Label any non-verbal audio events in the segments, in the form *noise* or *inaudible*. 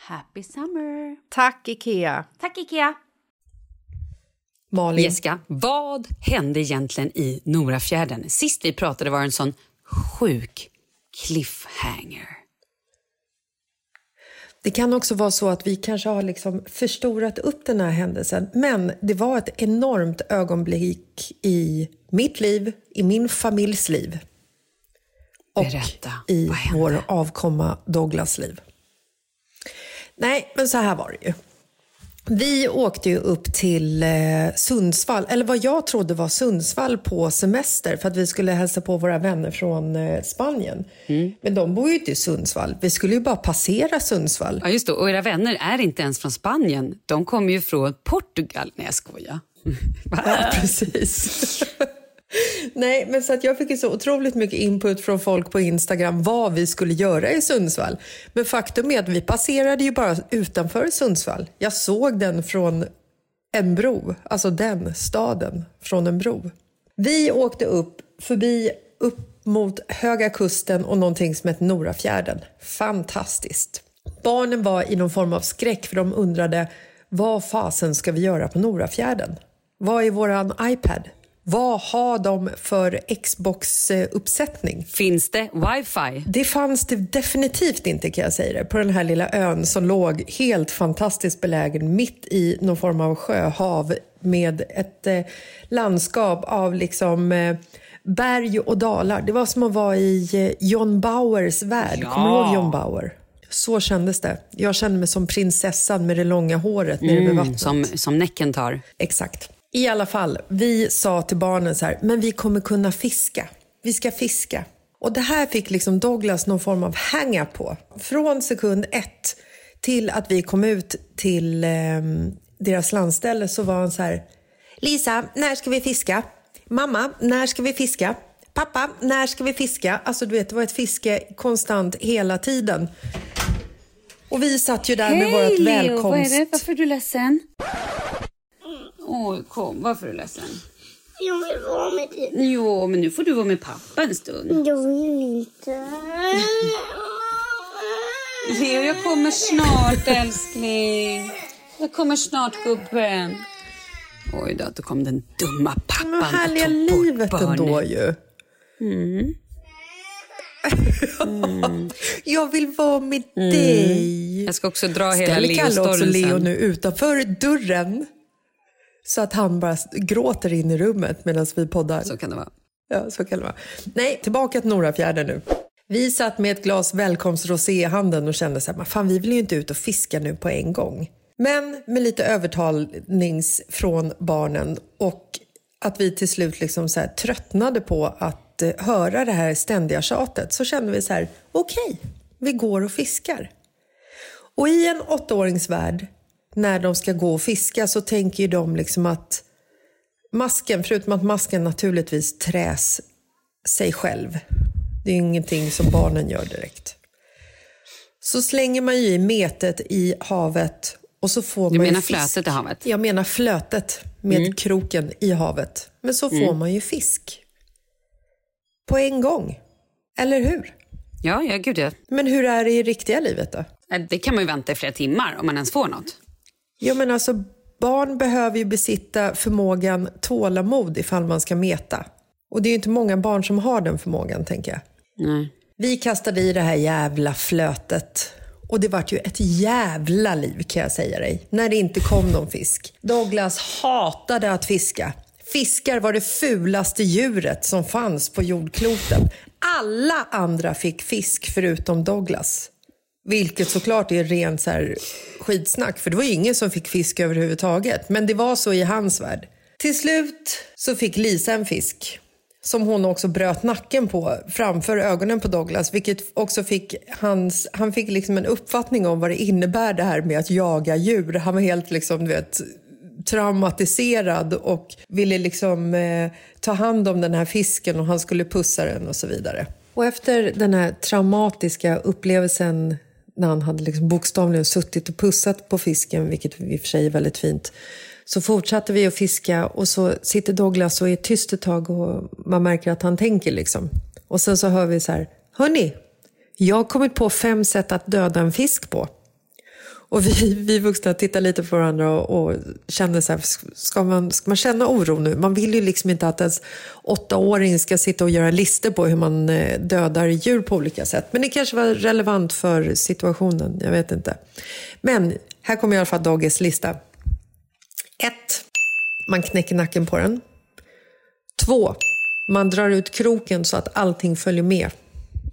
Happy summer! Tack, Ikea! Tack Ikea! Malin. Jessica, vad hände egentligen i Norafjärden? Sist vi pratade var det en sån sjuk cliffhanger. Det kan också vara så att vi kanske har liksom förstorat upp den här händelsen. Men det var ett enormt ögonblick i mitt liv, i min familjs liv. Och Berätta, i vår avkomma Douglas liv. Nej, men så här var det ju. Vi åkte ju upp till eh, Sundsvall, eller vad jag trodde var Sundsvall på semester för att vi skulle hälsa på våra vänner från eh, Spanien. Mm. Men de bor ju inte i Sundsvall. Vi skulle ju bara passera Sundsvall. Ja, just det. Och era vänner är inte ens från Spanien. De kommer ju från Portugal. Nej, jag skojar. Ja, *laughs* precis. *laughs* Nej, men så att jag fick ju så otroligt mycket input från folk på Instagram vad vi skulle göra i Sundsvall. Men faktum är att vi passerade ju bara utanför Sundsvall. Jag såg den från en bro, alltså den staden från en bro. Vi åkte upp förbi upp mot Höga Kusten och någonting som hette Norafjärden. Fantastiskt. Barnen var i någon form av skräck för de undrade vad fasen ska vi göra på Norafjärden? Vad är våran iPad? Vad har de för Xbox-uppsättning? Finns det wifi? Det fanns det definitivt inte kan jag säga det, på den här lilla ön som låg helt fantastiskt belägen mitt i någon form av sjöhav med ett eh, landskap av liksom eh, berg och dalar. Det var som att vara i eh, John Bauers värld. Ja. Kommer du ihåg John Bauer? Så kändes det. Jag kände mig som prinsessan med det långa håret nere vid Mm, vattnet. som, som Näcken tar. Exakt. I alla fall, vi sa till barnen så här, men vi kommer kunna fiska. Vi ska fiska. Och det här fick liksom Douglas någon form av hänga på. Från sekund ett till att vi kom ut till eh, deras landställe så var han så här, Lisa, när ska vi fiska? Mamma, när ska vi fiska? Pappa, när ska vi fiska? Alltså du vet, det var ett fiske konstant hela tiden. Och vi satt ju där med vårt välkomst... Varför är du ledsen? Oj, kom. Varför är du ledsen? Jag vill vara med dig. Jo, men nu får du vara med pappa en stund. Jag vill inte. Leo, jag kommer snart, älskling. Jag kommer snart, gubben. Oj då, då kom den dumma pappan Men härliga och tog bort livet barnet. ändå ju. *laughs* jag vill vara med dig. Jag ska också dra hela Ställer Kalle också Leo-storyn Leo sen. nu utanför dörren. Så att han bara gråter in i rummet medan vi poddar. Så kan det vara. Ja, så kan det vara. Nej, tillbaka till Norafjärden nu. Vi satt med ett glas välkomstrosé i handen och kände så här, "Men fan vi vill ju inte ut och fiska nu på en gång. Men med lite övertalnings från barnen och att vi till slut liksom så tröttnade på att eh, höra det här ständiga tjatet så kände vi så här, okej, vi går och fiskar. Och i en åttaåringsvärld, när de ska gå och fiska så tänker ju de liksom att masken, förutom att masken naturligtvis träs sig själv. Det är ju ingenting som barnen gör direkt. Så slänger man ju i metet i havet och så får Du man ju menar fisk. flötet i havet? Jag menar flötet med Mm. kroken i havet. Men så får man ju fisk. På en gång. Eller hur? Ja, ja, gud ja. Men hur är det i riktiga livet då? Det kan man ju vänta i flera timmar om man ens får något. Ja, men alltså, barn behöver ju besitta förmågan tålamod ifall man ska meta. Och det är ju inte många barn som har den förmågan, tänker jag. Nej. Vi kastade i det här jävla flötet. Och det vart ju ett jävla liv kan jag säga dig, när det inte kom någon fisk. Douglas hatade att fiska. Fiskar var det fulaste djuret som fanns på jordklotet. Alla andra fick fisk förutom Douglas. Vilket såklart är rent så här skitsnack, för det var ju ingen som fick fisk överhuvudtaget. Men det var så i hans värld. Till slut så fick Lisa en fisk som hon också bröt nacken på framför ögonen på Douglas. Vilket också fick hans, han fick liksom en uppfattning om vad det innebär det här med att jaga djur. Han var helt liksom, du vet, traumatiserad och ville liksom eh, ta hand om den här fisken och han skulle pussa den och så vidare. Och efter den här traumatiska upplevelsen när han hade liksom bokstavligen suttit och pussat på fisken, vilket i och för sig är väldigt fint, så fortsatte vi att fiska och så sitter Douglas och är tyst ett tag och man märker att han tänker liksom. Och sen så hör vi så här, hörni, jag har kommit på fem sätt att döda en fisk på. Och vi, vi vuxna tittar lite på varandra och, och känner så här, ska man, ska man känna oro nu? Man vill ju liksom inte att ens åttaåring ska sitta och göra listor på hur man eh, dödar djur på olika sätt. Men det kanske var relevant för situationen, jag vet inte. Men här kommer i alla fall Dogges lista. 1. Man knäcker nacken på den. 2. Man drar ut kroken så att allting följer med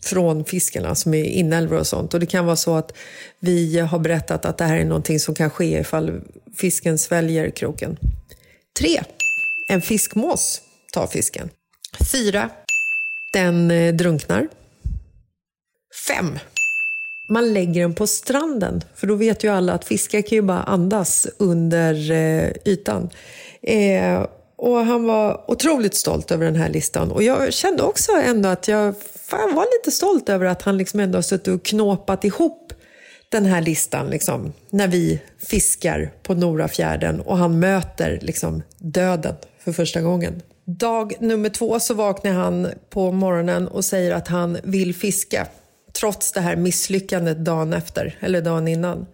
från fiskarna som är inälvor och sånt. Och det kan vara så att vi har berättat att det här är någonting som kan ske ifall fisken sväljer kroken. 3. En fiskmås tar fisken. 4. Den eh, drunknar. 5. Man lägger den på stranden, för då vet ju alla att fiskar kan ju bara andas under eh, ytan. Eh, och han var otroligt stolt över den här listan. Och jag kände också ändå att jag fan, var lite stolt över att han liksom ändå har suttit och knåpat ihop den här listan liksom, när vi fiskar på Norafjärden och han möter liksom, döden för första gången. Dag nummer två så vaknar han på morgonen och säger att han vill fiska trots det här misslyckandet dagen efter, eller dagen innan.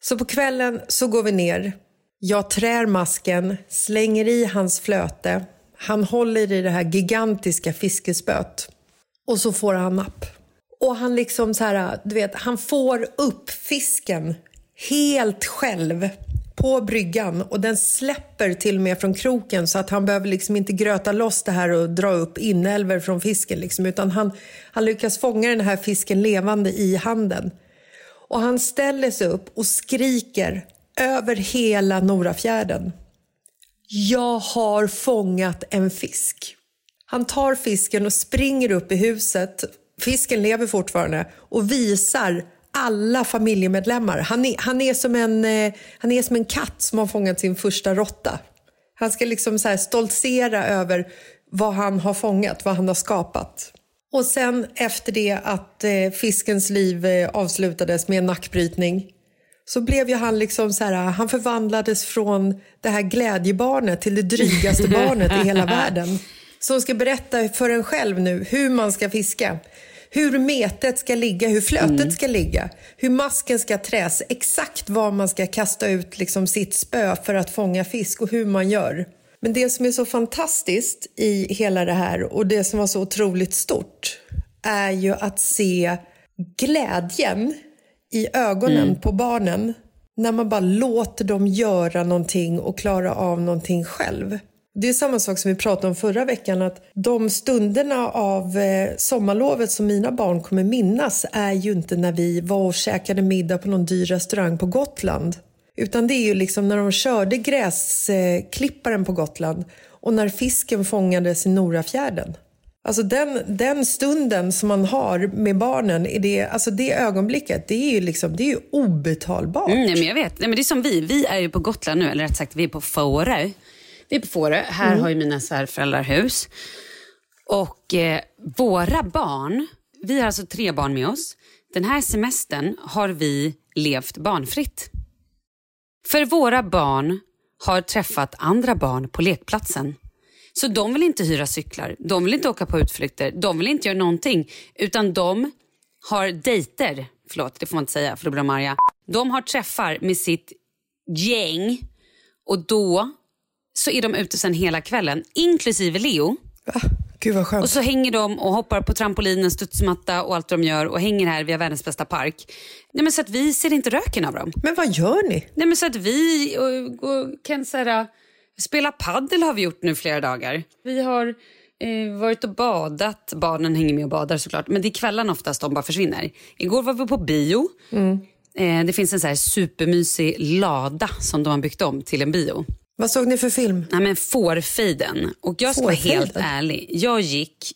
Så på kvällen så går vi ner. Jag trär masken, slänger i hans flöte. Han håller i det här gigantiska fiskespöet. Och så får han napp. Och han liksom så här, du vet, han får upp fisken helt själv på bryggan och den släpper till och med från kroken så att han behöver liksom inte gröta loss det här och dra upp inälvor från fisken liksom, utan han, han lyckas fånga den här fisken levande i handen. Och han ställer sig upp och skriker över hela Norafjärden. Jag har fångat en fisk. Han tar fisken och springer upp i huset. Fisken lever fortfarande och visar alla familjemedlemmar. Han är, han är, som, en, eh, han är som en katt som har fångat sin första råtta. Han ska liksom så här stoltsera över vad han har fångat, vad han har skapat. Och sen efter det att eh, fiskens liv eh, avslutades med en nackbrytning så blev ju han liksom så här, han förvandlades från det här glädjebarnet till det drygaste *laughs* barnet i hela världen. Som ska berätta för en själv nu hur man ska fiska. Hur metet ska ligga, hur flötet ska ligga, hur masken ska träs, exakt var man ska kasta ut liksom sitt spö för att fånga fisk och hur man gör. Men det som är så fantastiskt i hela det här och det som var så otroligt stort är ju att se glädjen i ögonen på barnen när man bara låter dem göra någonting och klara av någonting själv. Det är samma sak som vi pratade om förra veckan att de stunderna av eh, sommarlovet som mina barn kommer minnas är ju inte när vi var och käkade middag på någon dyr restaurang på Gotland. Utan det är ju liksom när de körde gräsklipparen på Gotland och när fisken fångades i Norafjärden. Alltså den, den stunden som man har med barnen, i det, alltså det ögonblicket, det är ju, liksom, det är ju obetalbart. Mm, nej, men jag vet. Nej, men det är som vi. Vi är ju på Gotland nu, eller rätt sagt vi är på Fårö. Vi är på Fårö. Här har ju mina svärföräldrar hus. Och eh, våra barn, vi har alltså tre barn med oss. Den här semestern har vi levt barnfritt. För våra barn har träffat andra barn på lekplatsen. Så de vill inte hyra cyklar, de vill inte åka på utflykter, de vill inte göra någonting. Utan de har dejter, förlåt det får man inte säga för då blir de arga. De har träffar med sitt gäng och då så är de ute sen hela kvällen, inklusive Leo. Va? Gud vad skönt. Och så hänger de och hoppar på trampolinen, studsmatta och allt de gör och hänger här, vi har världens bästa park. Nej, men så att vi ser inte röken av dem. Men vad gör ni? Nej, men så att vi och, och, kan så här, spela paddel har vi gjort nu flera dagar. Vi har eh, varit och badat. Barnen hänger med och badar såklart. Men det är kvällen oftast de bara försvinner. Igår var vi på bio. Eh, det finns en så här supermysig lada som de har byggt om till en bio. Vad såg ni för film? Nej, men Fårfejden. Och jag ska vara helt ärlig. Jag gick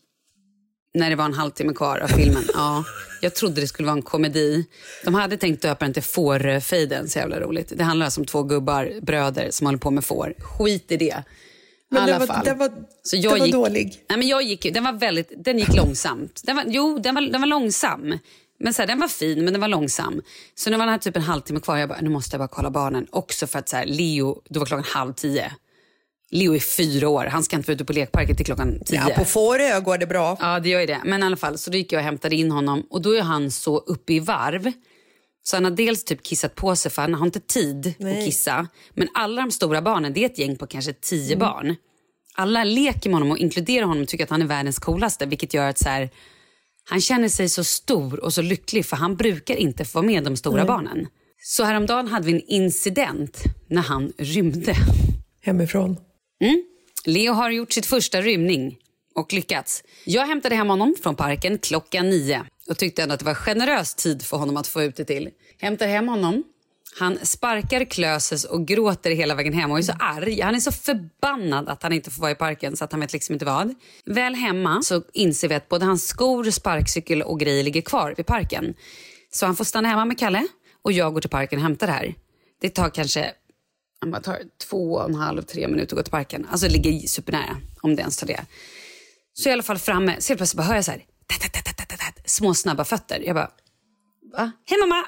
när det var en halvtimme kvar av filmen. Ja, *laughs* jag trodde det skulle vara en komedi. De hade tänkt döpa den till Fårfejden, så jävla roligt. Det handlar alltså om två gubbar, bröder, som håller på med får. Skit i det. Men alla den var, den var, Så den jag var gick, dålig. Nej, men jag gick, den, var väldigt, den gick långsamt. Den var, jo, den var, den var långsam. Men så här, den var fin, men den var långsam. Så när man hade typ en halvtimme kvar, jag bara, nu måste jag bara kolla barnen. Också för att så här, Leo, då var klockan halv tio. Leo är fyra år, han ska inte vara ute på lekparken till klockan tio. Ja, på Fårö går det bra. Ja, det gör ju det. Men i alla fall, så då gick jag och hämtade in honom och då är han så uppe i varv. Så han har dels typ kissat på sig för han har inte tid att kissa. Men alla de stora barnen, det är ett gäng på kanske tio barn. Alla leker med honom och inkluderar honom och tycker att han är världens coolaste. Vilket gör att så här, han känner sig så stor och så lycklig för han brukar inte få med de stora barnen. Så häromdagen hade vi en incident när han rymde. Hemifrån. Mm. Leo har gjort sitt första rymning och lyckats. Jag hämtade hem honom från parken klockan nio och tyckte ändå att det var generös tid för honom att få ut det till. Hämtar hem honom. Han sparkar, klöses och gråter hela vägen hem och är så arg. Han är så förbannad att han inte får vara i parken så att han vet liksom inte vad. Väl hemma så inser vi att både hans skor, sparkcykel och grejer ligger kvar vid parken. Så han får stanna hemma med Kalle och jag går till parken och hämtar det här. Det tar kanske det bara tar två och en halv, tre minuter att gå till parken. Alltså det ligger supernära, om det ens tar det. Så jag är i alla fall framme, så helt plötsligt bara hör jag så här, tat, tat, tat, tat, tat, små snabba fötter. Jag bara, va? Hej mamma!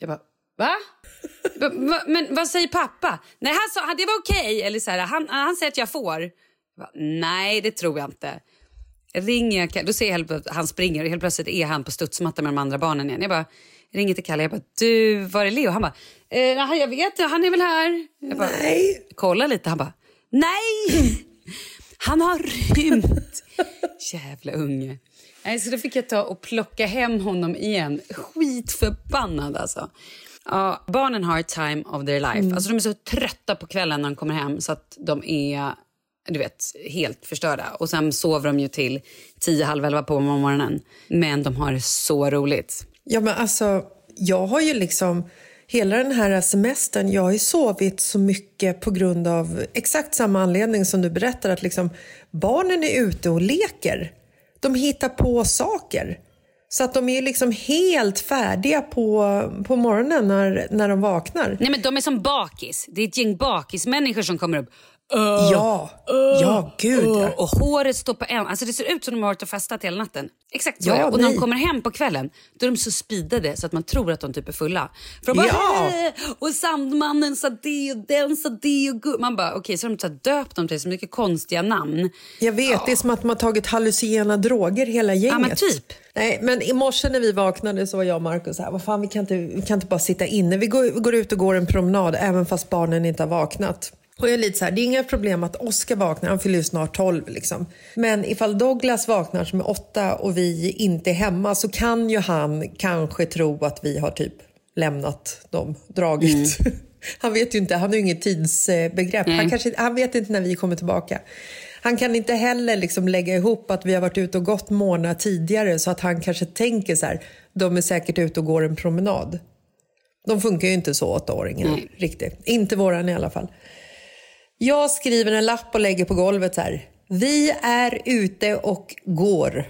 Jag bara, va? "Va? Men vad säger pappa? Nej, han sa det var okej. Eller så här, han, han säger att jag får. Jag bara, Nej, det tror jag inte. Jag, ringer, då ser jag att han springer och helt plötsligt är han på studsmattan med de andra barnen igen. Jag bara, ringer till Kalle, jag bara, du, var är Leo? Han bara, eh, jag vet, han är väl här. Jag bara, Nej. kolla lite, han bara, nej! *laughs* Han har rymt. Jävla unge. Nej, så då fick jag ta och plocka hem honom igen. Skitförbannad alltså. Ja, barnen har time of their life. Alltså, de är så trötta på kvällen när de kommer hem så att de är du vet, helt förstörda. Och sen sover de ju till tio, halv elva på morgonen. Men de har så roligt. Ja, men alltså, jag har ju liksom hela den här semestern, jag har ju sovit så mycket på grund av exakt samma anledning som du berättar att liksom barnen är ute och leker. De hittar på saker. Så att de är liksom helt färdiga på, på morgonen när, när de vaknar. Nej men de är som bakis. Det är ett gäng bakismänniskor som kommer upp ja, ja gud ja. Och håret står på en. Alltså det ser ut som de har varit och festat hela natten. Exakt så Ja. Och när nej. de kommer hem på kvällen då är de så speedade så att man tror att de typ är fulla. För de bara, Ja. "Hej!" och Sandmannen sa det och den sa det och gu-" Man bara okej så har de så döpt dem till så mycket konstiga namn. Jag vet, det är som att har tagit hallucinogena droger hela gänget. men typ. Nej, men i morse när vi vaknade så var jag och Markus här, vad fan vi kan inte, vi kan inte bara sitta inne. Vi går, vi går ut och går en promenad även fast barnen inte har vaknat. Och jag är lite så här, det är inga problem att Oskar vaknar, han fyller ju snart 12 liksom. Men ifall Douglas vaknar som är åtta och vi inte är hemma så kan ju han kanske tro att vi har typ lämnat dem, dragit. *laughs* Han vet ju inte, han har ju inget tidsbegrepp. Han, kanske, han vet inte när vi kommer tillbaka. Han kan inte heller liksom lägga ihop att vi har varit ute och gått månader tidigare så att han kanske tänker så här, de är säkert ute och går en promenad. De funkar ju inte så åttaåringar riktigt. Inte våran i alla fall. Jag skriver en lapp och lägger på golvet här. Vi är ute och går.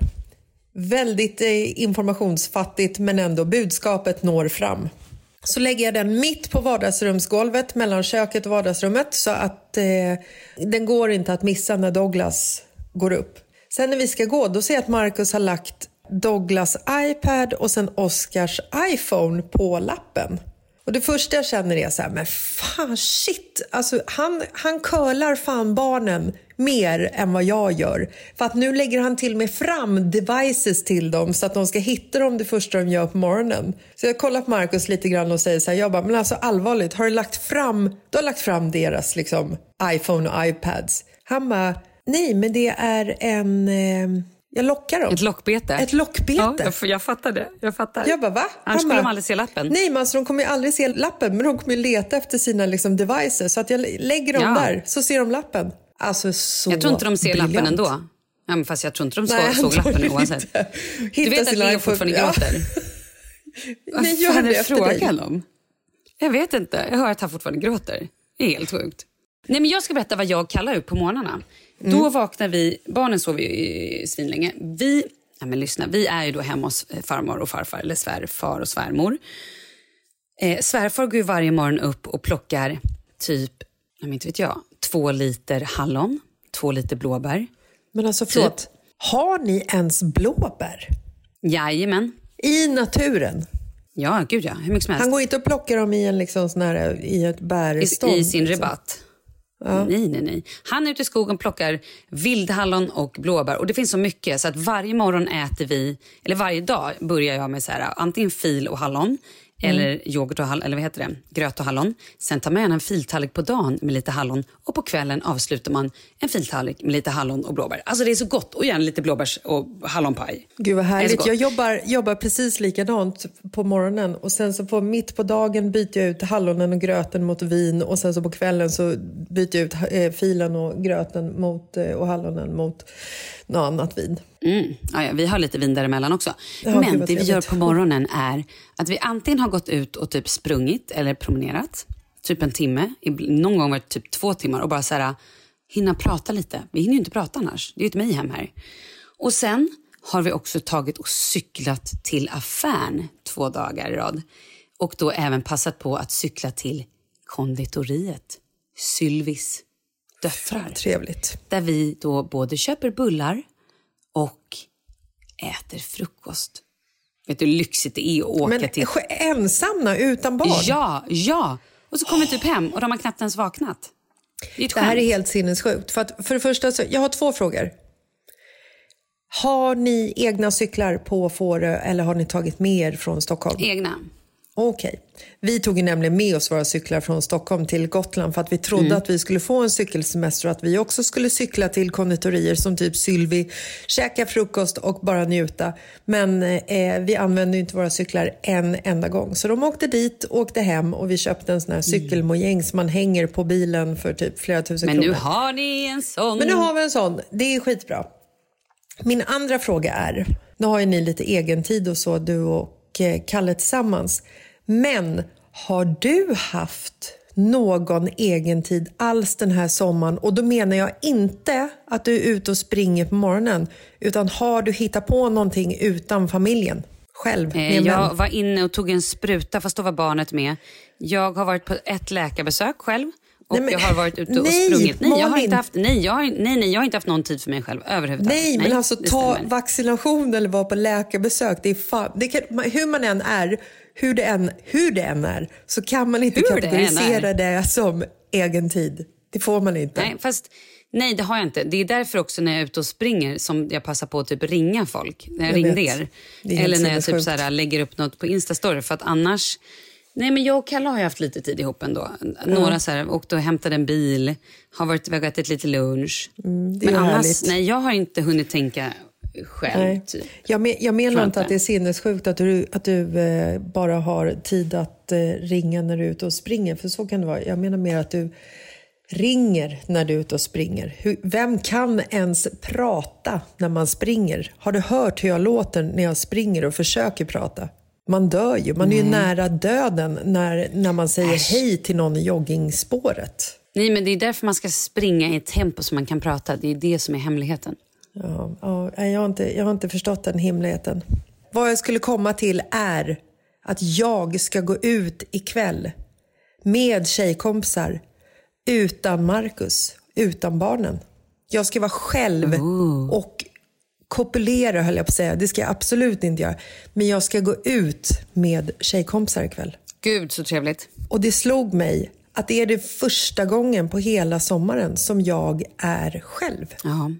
Väldigt eh, informationsfattigt men ändå budskapet når fram. Så lägger jag den mitt på vardagsrumsgolvet mellan köket och vardagsrummet så att eh, den går inte att missa när Douglas går upp. Sen när vi ska gå då ser jag att Marcus har lagt Douglas iPad och sen Oscars iPhone på lappen. Och det första jag känner är så här, men fan shit, alltså han, han curlar fan barnen mer än vad jag gör. För att nu lägger han till med fram devices till dem så att de ska hitta dem det första de gör på morgonen. Så jag kollar på Markus lite grann och säger så här, jag bara, men alltså allvarligt, har du lagt fram, du har lagt fram deras liksom iPhone och iPads? Han bara, nej men det är en, eh, jag lockar dem. Ett lockbete. Ett lockbete. Ja, jag, jag fattar det. Jag fattar. Jag bara, va? Annars Han skulle bara, de aldrig se lappen. Nej, men alltså, de kommer ju aldrig se lappen, men de kommer ju leta efter sina liksom, devices. Så att jag lägger dem Ja. där, så ser de lappen. Alltså så Jag tror inte de ser lappen briljant. ändå. Ja, men fast jag tror inte de så, Nej, såg lappen oavsett. Du vet att Leo fortfarande Ja. gråter? Vad *laughs* Nej, gör fan det efter dig. frågan om? Jag vet inte. Jag hör att han fortfarande gråter. Det är helt sjukt. Nej, men jag ska berätta vad jag kallar upp på morgnarna. Mm. Då vaknar vi, barnen sover ju svinlänge. Vi, ja, men lyssna, vi är ju då hemma hos farmor och farfar, eller svärfar och svärmor. Eh, svärfar går ju varje morgon upp och plockar typ, jag inte vet jag, två liter hallon, två liter blåbär. Men alltså förlåt, Typ. har ni ens blåbär? Jajamän. I naturen? Ja, gud ja. Hur mycket som helst. Han går inte och plockar dem i, en liksom sån här, i ett bärstånd? I, I sin liksom. rabatt. Nej, nej, nej. Han är ute i skogen och plockar vildhallon och blåbär. Och det finns så mycket så att varje morgon äter vi, eller varje dag börjar jag med så här, antingen fil och hallon eller yoghurt och hallon, eller vad heter det? gröt och hallon. Sen tar man gärna en filtallrik på dagen med lite hallon och på kvällen avslutar man en filtallrik med lite hallon och blåbär. Alltså det är så gott och gärna lite blåbärs och hallonpaj. Gud vad härligt. Jag jobbar, jobbar precis likadant på morgonen och sen så på mitt på dagen byter jag ut hallonen och gröten mot vin och sen så på kvällen så byter jag ut eh, filen och gröten mot, eh, och hallonen mot något annat vin. Mm. Ja, ja, vi har lite vin däremellan också. Ja, Men det vi gör på morgonen är att vi antingen har gått ut och typ sprungit eller promenerat, typ en timme, någon gång var det typ två timmar och bara så här, hinna prata lite. Vi hinner ju inte prata annars, det är ju ett mayhem här. Och sen har vi också tagit och cyklat till affären två dagar i rad. Och då även passat på att cykla till konditoriet, Sylvis döttrar Trevligt. där vi då både köper bullar och äter frukost. Vet du hur lyxigt det är att åka Men till... sj- ensamma utan barn? Ja, ja! Och så kommer vi typ hem och de har knappt ens vaknat. Det är Det här är helt sinnessjukt. För, att, för det första, så, jag har två frågor. Har ni egna cyklar på Fårö eller har ni tagit med er från Stockholm? Egna. Okej. Vi tog ju nämligen med oss våra cyklar från Stockholm till Gotland för att vi trodde Mm. att vi skulle få en cykelsemester och att vi också skulle cykla till konditorier som typ Sylvi, käka frukost och bara njuta. Men eh, vi använde ju inte våra cyklar en enda gång. Så de åkte dit, åkte hem och vi köpte en sån här cykelmojäng som man hänger på bilen för typ flera tusen Mm. Men kronor. nu har ni en sån. Men nu har vi en sån. Det är skitbra. Min andra fråga är, nu har ju ni lite egen tid och så, du och och eh, Kalle tillsammans. Men har du haft någon egen tid alls den här sommaren? Och då menar jag inte att du är ute och springer på morgonen, utan har du hittat på någonting utan familjen? Själv, med Eh, en jag vän? var inne och tog en spruta fast då var barnet med. Jag har varit på ett läkarbesök själv. Och Nej, men- jag har varit ute och Nej, sprungit. Nej, jag har inte haft, nej, jag har, nej, nej, jag har inte haft någon tid för mig själv överhuvudtaget. Nej, men alltså det ta vaccination eller vara på läkarbesök. Det är fan, det kan, hur man än är, hur det än, hur det än är, så kan man inte Hur det kategorisera det, som egen tid. Det får man inte. Nej, fast, nej, det har jag inte. Det är därför också när jag är ute och springer som jag passar på att typ ringa folk. När jag, Jag ringde er. Det Eller när jag typ så här, lägger upp något på Instastory. För att annars... Nej, men jag och Kalle har ju haft lite tid ihop ändå. Några så här, åkte och hämtade en bil, har varit iväg och ätit lite lunch. Mm, men annars, härligt. nej, jag har inte hunnit tänka själv. Nej. Typ. Jag, men, jag menar inte. att det är sinnessjukt att du, att du eh, bara har tid att eh, ringa när du är ute och springer, för så kan det vara. Jag menar mer att du ringer när du är ute och springer. Hur, vem kan ens prata när man springer? Har du hört hur jag låter när jag springer och försöker prata? Man dör ju. Man är ju nära döden när, när man säger hej till någon i joggingspåret. Nej, men det är därför man ska springa i ett tempo så man kan prata. Det är det som är hemligheten. Ja, ja, nej, jag, har inte, jag har inte förstått den himligheten. Vad jag skulle komma till är att jag ska gå ut ikväll med tjejkompisar utan Marcus, utan barnen. Jag ska vara själv och kopulera höll jag på att säga. Det ska jag absolut inte göra. Men jag ska gå ut med tjejkompisar ikväll. Gud, så trevligt. Och det slog mig att det är det första gången på hela sommaren som jag är själv. Ja.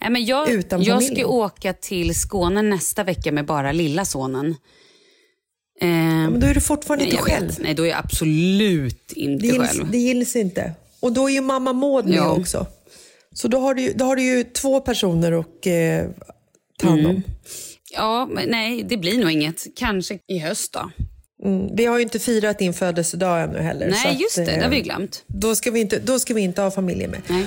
Nej, men jag, Utan jag ska åka till Skåne nästa vecka med bara lilla sonen. Eh, Men då är du fortfarande nej, inte själv. vet. Nej, då är jag absolut inte Det gills, själv. det gills inte. Och då är ju mamma Maud med Ja. också. Så då har, du, då har du ju två personer att eh, ta hand om. Ja, men nej, det blir nog inget. Kanske i höst då. Mm. Vi har ju inte firat din födelsedag ännu heller. så Nej, att, just det. eh, Det har vi glömt. Då ska vi inte, då ska vi inte ha familjen med. Nej.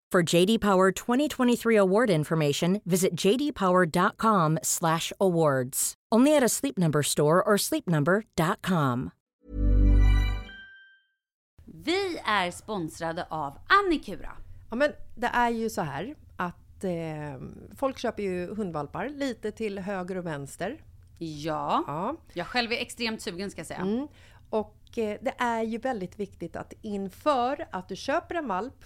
For JD Power 2023 award information, visit jdpower.com/awards. Only at a Sleep Number store or sleepnumber.com. Vi är sponsrade av Annikura. Ja, men det är ju så här att eh, folk köper ju hundvalpar lite till höger och vänster. Ja. Ja. Jag själv är extremt sugen ska jag säga. Mm. Och eh, det är ju väldigt viktigt att inför att du köper en valp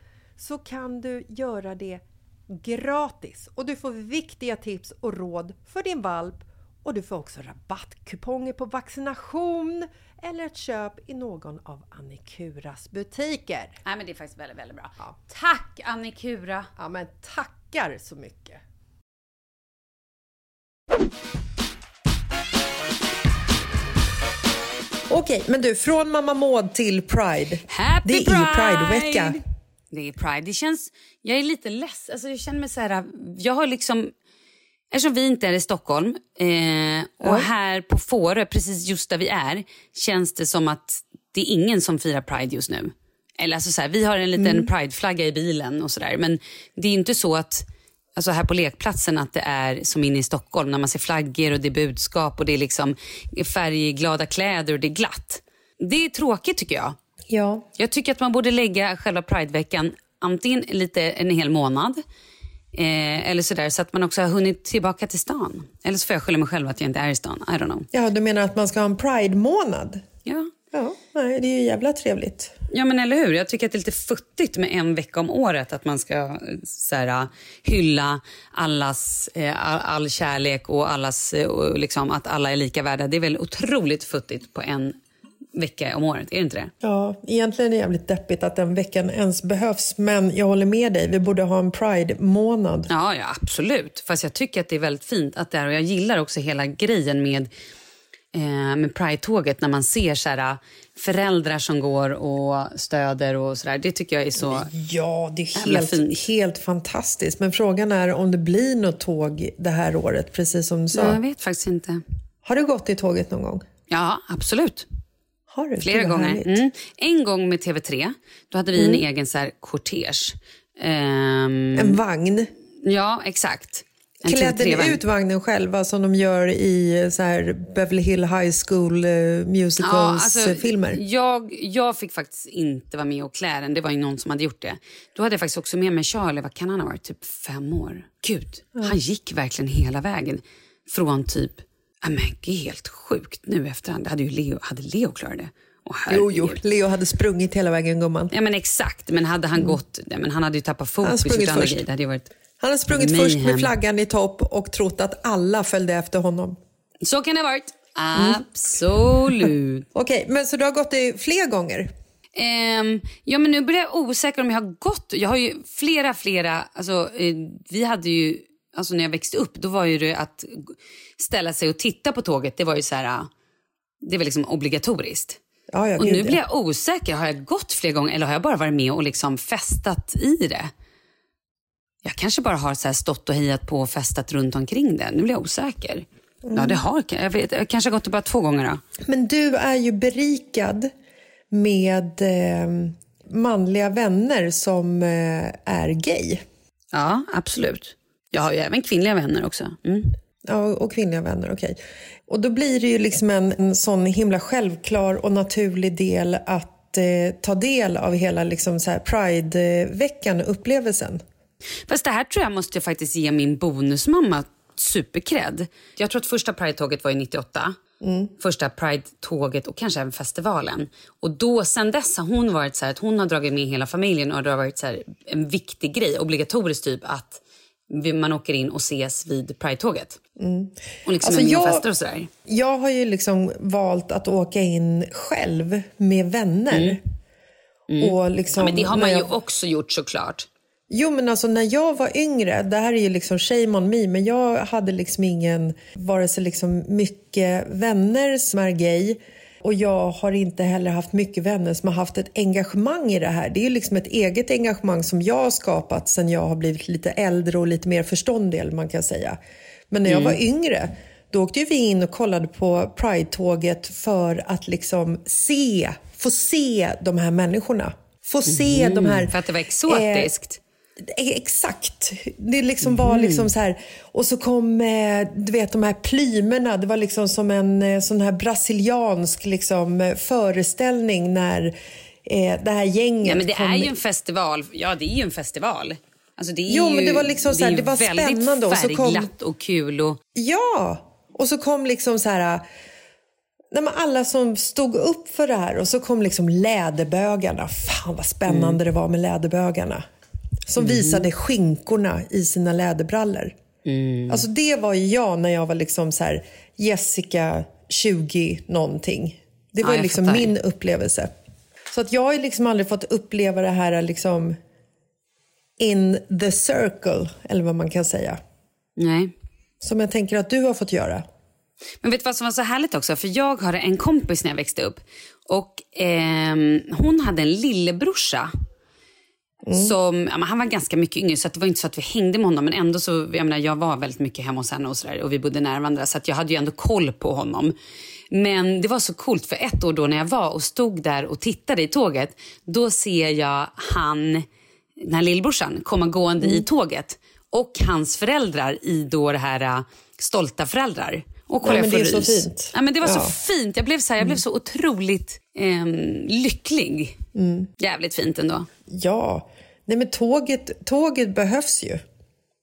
så kan du göra det gratis och du får viktiga tips och råd för din valp och du får också rabattkuponger på vaccination eller ett köp i någon av Annikuras butiker. Nej men det är faktiskt väldigt, väldigt bra. Ja. Tack Annikura! Ja men tackar så mycket! Okej, men du, från Mamma Maud till Pride. Happy det är Pride! Pride-vecka. Det är Pride. Det känns... Jag är lite less. Alltså jag känner mig så här... Jag har liksom... Eftersom vi inte är i Stockholm eh, och här på Fårö, precis just där vi är, känns det som att det är ingen som firar Pride just nu. Eller alltså så här, vi har en liten mm. Pride-flagga i bilen och sådär. Men det är inte så att alltså här på lekplatsen att det är som inne i Stockholm när man ser flaggor och det är budskap och det är liksom färgglada kläder och det är glatt. Det är tråkigt tycker jag. Ja. Jag tycker att man borde lägga själva Prideveckan antingen lite en hel månad eh, eller sådär så att man också har hunnit tillbaka till stan. Eller så får jag skylla mig själv att jag inte är i stan. I don't know. Ja, du menar att man ska ha en Pride-månad? Ja. Ja, nej, det är ju jävla trevligt. Ja, men eller hur? Jag tycker att det är lite futtigt med en vecka om året. Att man ska så här, hylla allas, eh, all kärlek och allas, eh, liksom, att alla är lika värda. Det är väl otroligt futtigt på en vecka om året, är det inte det? Ja, egentligen är det jävligt deppigt att den veckan ens behövs. Men jag håller med dig, vi borde ha en Pride-månad. Ja, ja, absolut. Fast jag tycker att det är väldigt fint att det är, och jag gillar också hela grejen med eh, med Pride-tåget när man ser så här, föräldrar som går och stöder och sådär. Det tycker jag är så Ja, det är helt, helt fantastiskt. Men frågan är om det blir något tåg det här året, precis som du sa. Jag vet faktiskt inte. Har du gått i tåget någon gång? Ja, absolut. Har du? Flera gånger. Mm. En gång med TV3. Då hade vi mm. en egen så här, kortege. Um, en vagn? Ja, exakt. Klädde ni ut vagnen själva som de gör i så här Beverly Hill High School uh, Musicals-filmer? Ja, alltså, jag, jag fick faktiskt inte vara med och klä den. Det var ju någon som hade gjort det. Då hade jag faktiskt också med mig Charlie. Vad kan han ha varit? Typ fem år. Gud, mm. han gick verkligen hela vägen. Från typ Ja, men helt sjukt nu efterhand. Hade, ju Leo, hade Leo klarat det? jo, jo, Leo hade sprungit hela vägen gumman. Ja men exakt, men hade han mm. gått, ja, men han hade ju tappat fokus. Han, andra först. Det hade varit han hade sprungit först med flaggan i topp och trott att alla följde efter honom. Så kan det ha varit. Mm. Absolut. *laughs* Okej, okay, men så du har gått det fler gånger? Um, ja, men nu blir jag osäker om jag har gått. Jag har ju flera, flera... Alltså, eh, vi hade ju... Alltså när jag växte upp, då var ju det att ställa sig och titta på tåget, det var ju så här, ah, det var liksom obligatoriskt. Ja, ja, och nu blir jag osäker, har jag gått fler gånger eller har jag bara varit med och liksom festat i det? Jag kanske bara har så stått och hejat på och festat runt omkring det. Nu blir jag osäker. Mm. Ja, det har jag. Vet, jag kanske har gått det bara två gånger då. Men du är ju berikad med eh, manliga vänner som eh, är gay. Ja, absolut. Jag har ju även kvinnliga vänner också. Mm. Ja, och kvinnliga vänner, okej. Okay. Och då blir det ju liksom en, en sån himla självklar och naturlig del att eh, ta del av hela liksom så Pride-veckan, upplevelsen. Fast det här tror jag måste jag faktiskt ge min bonusmamma superkredd. Jag tror att första Pride-tåget var i 98. Mm. Första Pride-tåget och kanske även festivalen. Och då, sen dess har hon varit så här, att hon har dragit med hela familjen och det har varit så här, en viktig grej, obligatoriskt typ att man åker in och ses vid Pride-tåget. Mm. Och liksom alltså jag, och festar och sådär. Jag har ju liksom valt att åka in själv med vänner. Mm. Mm. Och liksom, ja, men det har man jag... ju också gjort såklart. Jo, men alltså när jag var yngre, det här är ju liksom shame on me, men jag hade liksom ingen, vare sig liksom mycket vänner som är gay och jag har inte heller haft mycket vänner som har haft ett engagemang i det här. Det är ju liksom ett eget engagemang som jag har skapat sen jag har blivit lite äldre och lite mer förståndig, man kan säga. Men när jag mm. var yngre, då åkte vi in och kollade på Pride-tåget för att liksom se, få se de här människorna. Få se mm. de här... För att det var exotiskt? Eh, Exakt. Det liksom var mm. liksom så här. Och så kom eh, du vet, de här plymerna. Det var liksom som en eh, sån här brasiliansk liksom, eh, föreställning när eh, det här gänget ja, men Det kom... är ju en festival. Ja, det är ju en festival. Alltså, det är jo, ju, men det var liksom så här, det, var spännande. och så kom... och kul. Och... Ja, och så kom liksom så här... Nej, alla som stod upp för det här och så kom liksom läderbögarna. Fan vad spännande mm. det var med läderbögarna som mm. visade skinkorna i sina läderbrallor. Mm. Alltså det var ju jag när jag var liksom så här, Jessica 20 någonting. Det var ja, liksom fattar. min upplevelse. Så att jag har liksom aldrig fått uppleva det här liksom in the circle, eller vad man kan säga. Nej. Som jag tänker att du har fått göra. Men vet du vad som var så härligt också? För jag har en kompis när jag växte upp. Och eh, hon hade en lillebrorsa Mm. Som, ja, han var ganska mycket yngre så det var inte så att vi hängde med honom men ändå så, jag menar jag var väldigt mycket hemma hos henne och, så där, och vi bodde nära varandra så jag hade ju ändå koll på honom. Men det var så coolt för ett år då när jag var och stod där och tittade i tåget, då ser jag han, den här lillbrorsan, komma gående mm. i tåget och hans föräldrar i då det här uh, Stolta föräldrar. Och ja, men det är så fint. Ja, men det var ja. så fint. Jag blev så, här, jag blev mm. så otroligt eh, lycklig. Mm. Jävligt fint ändå. Ja, Nej, men tåget, tåget behövs ju.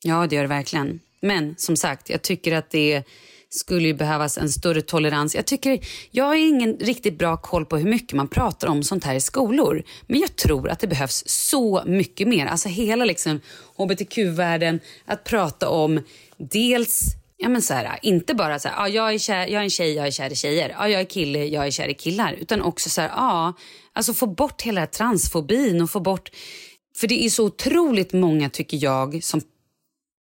Ja, det gör det verkligen. Men som sagt, jag tycker att det skulle behövas en större tolerans. Jag, tycker, jag har ingen riktigt bra koll på hur mycket man pratar om sånt här i skolor. Men jag tror att det behövs så mycket mer. Alltså hela liksom hbtq-världen, att prata om dels Ja, men så här, inte bara så här, ja, jag, är kär, jag är en tjej, jag är kär i tjejer. Ja, jag är kille, jag är kär i killar. Utan också så här, ja, alltså få bort hela transfobin och få bort för det är så otroligt många, tycker jag, som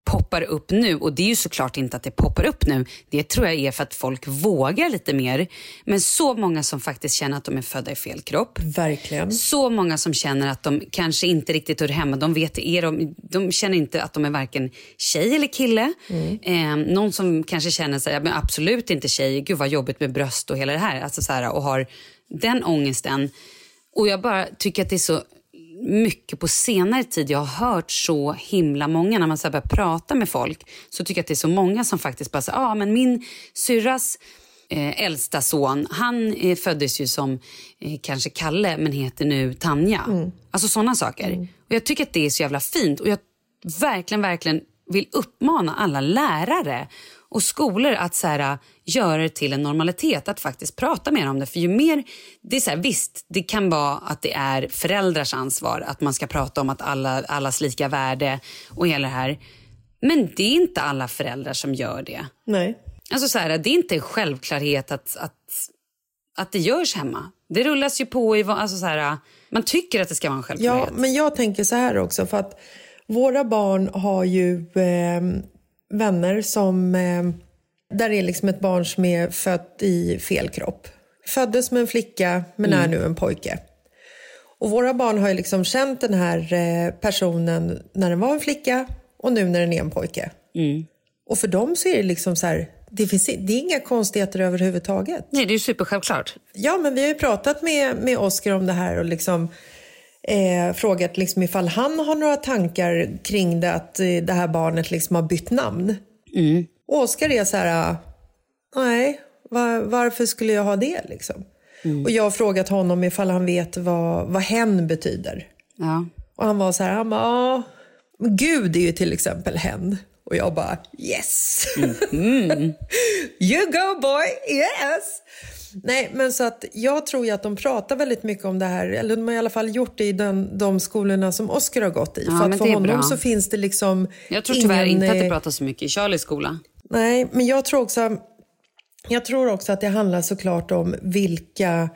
poppar upp nu. Och det är ju såklart inte att det poppar upp nu. Det tror jag är för att folk vågar lite mer. Men så många som faktiskt känner att de är födda i fel kropp. Verkligen. Så många som känner att de kanske inte riktigt hör hemma. De, vet, är de, de känner inte att de är varken tjej eller kille. Mm. Eh, någon som kanske känner sig, men absolut inte tjej. Gud vad jobbigt med bröst och hela det här. Alltså så här och har den ångesten. Och jag bara tycker att det är så mycket på senare tid jag har hört så himla många, när man så börjar prata med folk, så tycker jag att det är så många som faktiskt bara säger, ah, men min syrras eh, äldsta son, han eh, föddes ju som eh, kanske Kalle men heter nu Tanja. Mm. Alltså sådana saker. Mm. Och jag tycker att det är så jävla fint och jag verkligen, verkligen vill uppmana alla lärare och skolor att så här, göra det till en normalitet att faktiskt prata mer om det. För ju mer, det är så här, Visst, det kan vara att det är föräldrars ansvar att man ska prata om att alla, allas lika värde och hela det här. Men det är inte alla föräldrar som gör det. Nej. Alltså så här, det är inte en självklarhet att, att, att det görs hemma. Det rullas ju på i... Alltså så här, man tycker att det ska vara en självklarhet. Ja, men jag tänker så här också. för att Våra barn har ju eh, vänner som... Eh, där är liksom ett barn som är fött i fel kropp. Föddes med en flicka, men mm. är nu en pojke. Och våra barn har ju liksom känt den här eh, personen när den var en flicka och nu när den är en pojke. Mm. Och för dem så är det liksom så här, det, finns, det är inga konstigheter överhuvudtaget. Nej, det är supersjälvklart. Ja, men vi har ju pratat med, med Oscar om det här och liksom eh, frågat liksom ifall han har några tankar kring det att eh, det här barnet liksom har bytt namn. Mm. Oskar är så här, nej, var, varför skulle jag ha det liksom? Mm. Och jag har frågat honom ifall han vet vad, vad hen betyder. Ja. Och han var så här, han bara, ja, men Gud är ju till exempel hen. Och jag bara, yes! Mm. *laughs* you go boy, yes! Nej, men så att jag tror ju att de pratar väldigt mycket om det här, eller de har i alla fall gjort det i den, de skolorna som Oscar har gått i. Ja, för att för honom bra. så finns det liksom Jag tror tyvärr ingen, inte att det eh, pratas så mycket i Charlies skola. Nej, men jag tror också, jag tror också att det handlar såklart om vilka,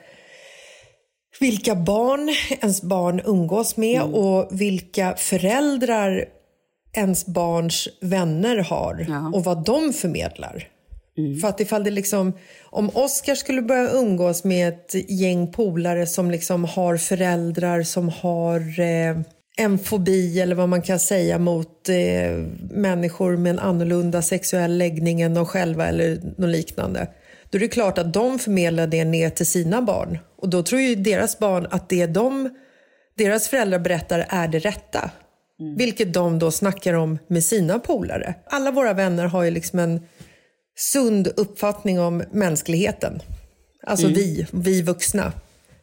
vilka barn ens barn umgås med och vilka föräldrar ens barns vänner har och vad de förmedlar. För att ifall det liksom, om Oscar skulle börja umgås med ett gäng polare som liksom har föräldrar som har eh, en fobi eller vad man kan säga mot eh, människor med en annorlunda sexuell läggning än de själva eller något liknande. Då är det klart att de förmedlar det ner till sina barn. Och då tror ju deras barn att det de, deras föräldrar berättar är det rätta. Vilket de då snackar om med sina polare. Alla våra vänner har ju liksom en sund uppfattning om mänskligheten. Alltså Mm. vi, vi vuxna.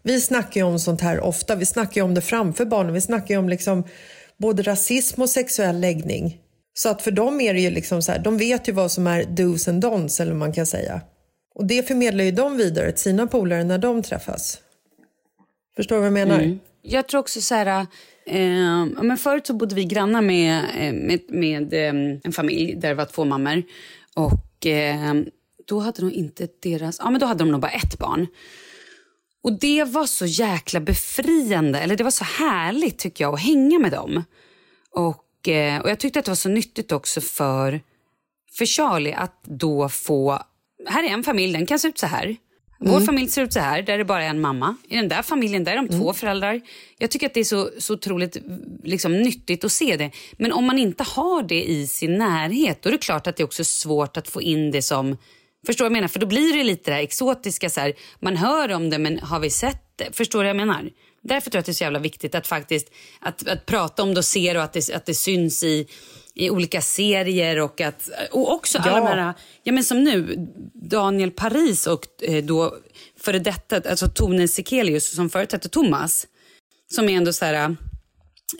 Vi snackar ju om sånt här ofta. Vi snackar ju om det framför barnen. Vi snackar ju om liksom både rasism och sexuell läggning. Så att för dem är det ju liksom så här, de vet ju vad som är dos and don'ts eller vad man kan säga. Och det förmedlar ju de vidare till sina polare när de träffas. Förstår du vad jag menar? Mm. Jag tror också så här... Eh, men förut så bodde vi grannar med, eh, med, med eh, en familj där det var två mammor. Och eh, då hade de inte deras... Ja, men då hade de nog bara ett barn. Och det var så jäkla befriande, eller det var så härligt tycker jag att hänga med dem. Och, eh, och jag tyckte att det var så nyttigt också för, för Charlie att då få... Här är en familj, den kan se ut så här. Vår Mm. familj ser ut så här, där är det bara en mamma. I den där familjen där är de Mm. två föräldrar. Jag tycker att det är så, så otroligt liksom, nyttigt att se det. Men om man inte har det i sin närhet, då är det klart att det är också svårt att få in det som... Förstår vad jag menar? För då blir det lite det här exotiska. Så här, man hör om det, men har vi sett det? Förstår du jag menar? Därför tror jag att det är så jävla viktigt att faktiskt att, att prata om det och se det och att det, att det syns i, i olika serier och att och också alla Ja. de här, ja men som nu, Daniel Paris och eh, då före detta, alltså Tone Sekelius som förut hette Thomas, som är ändå så här,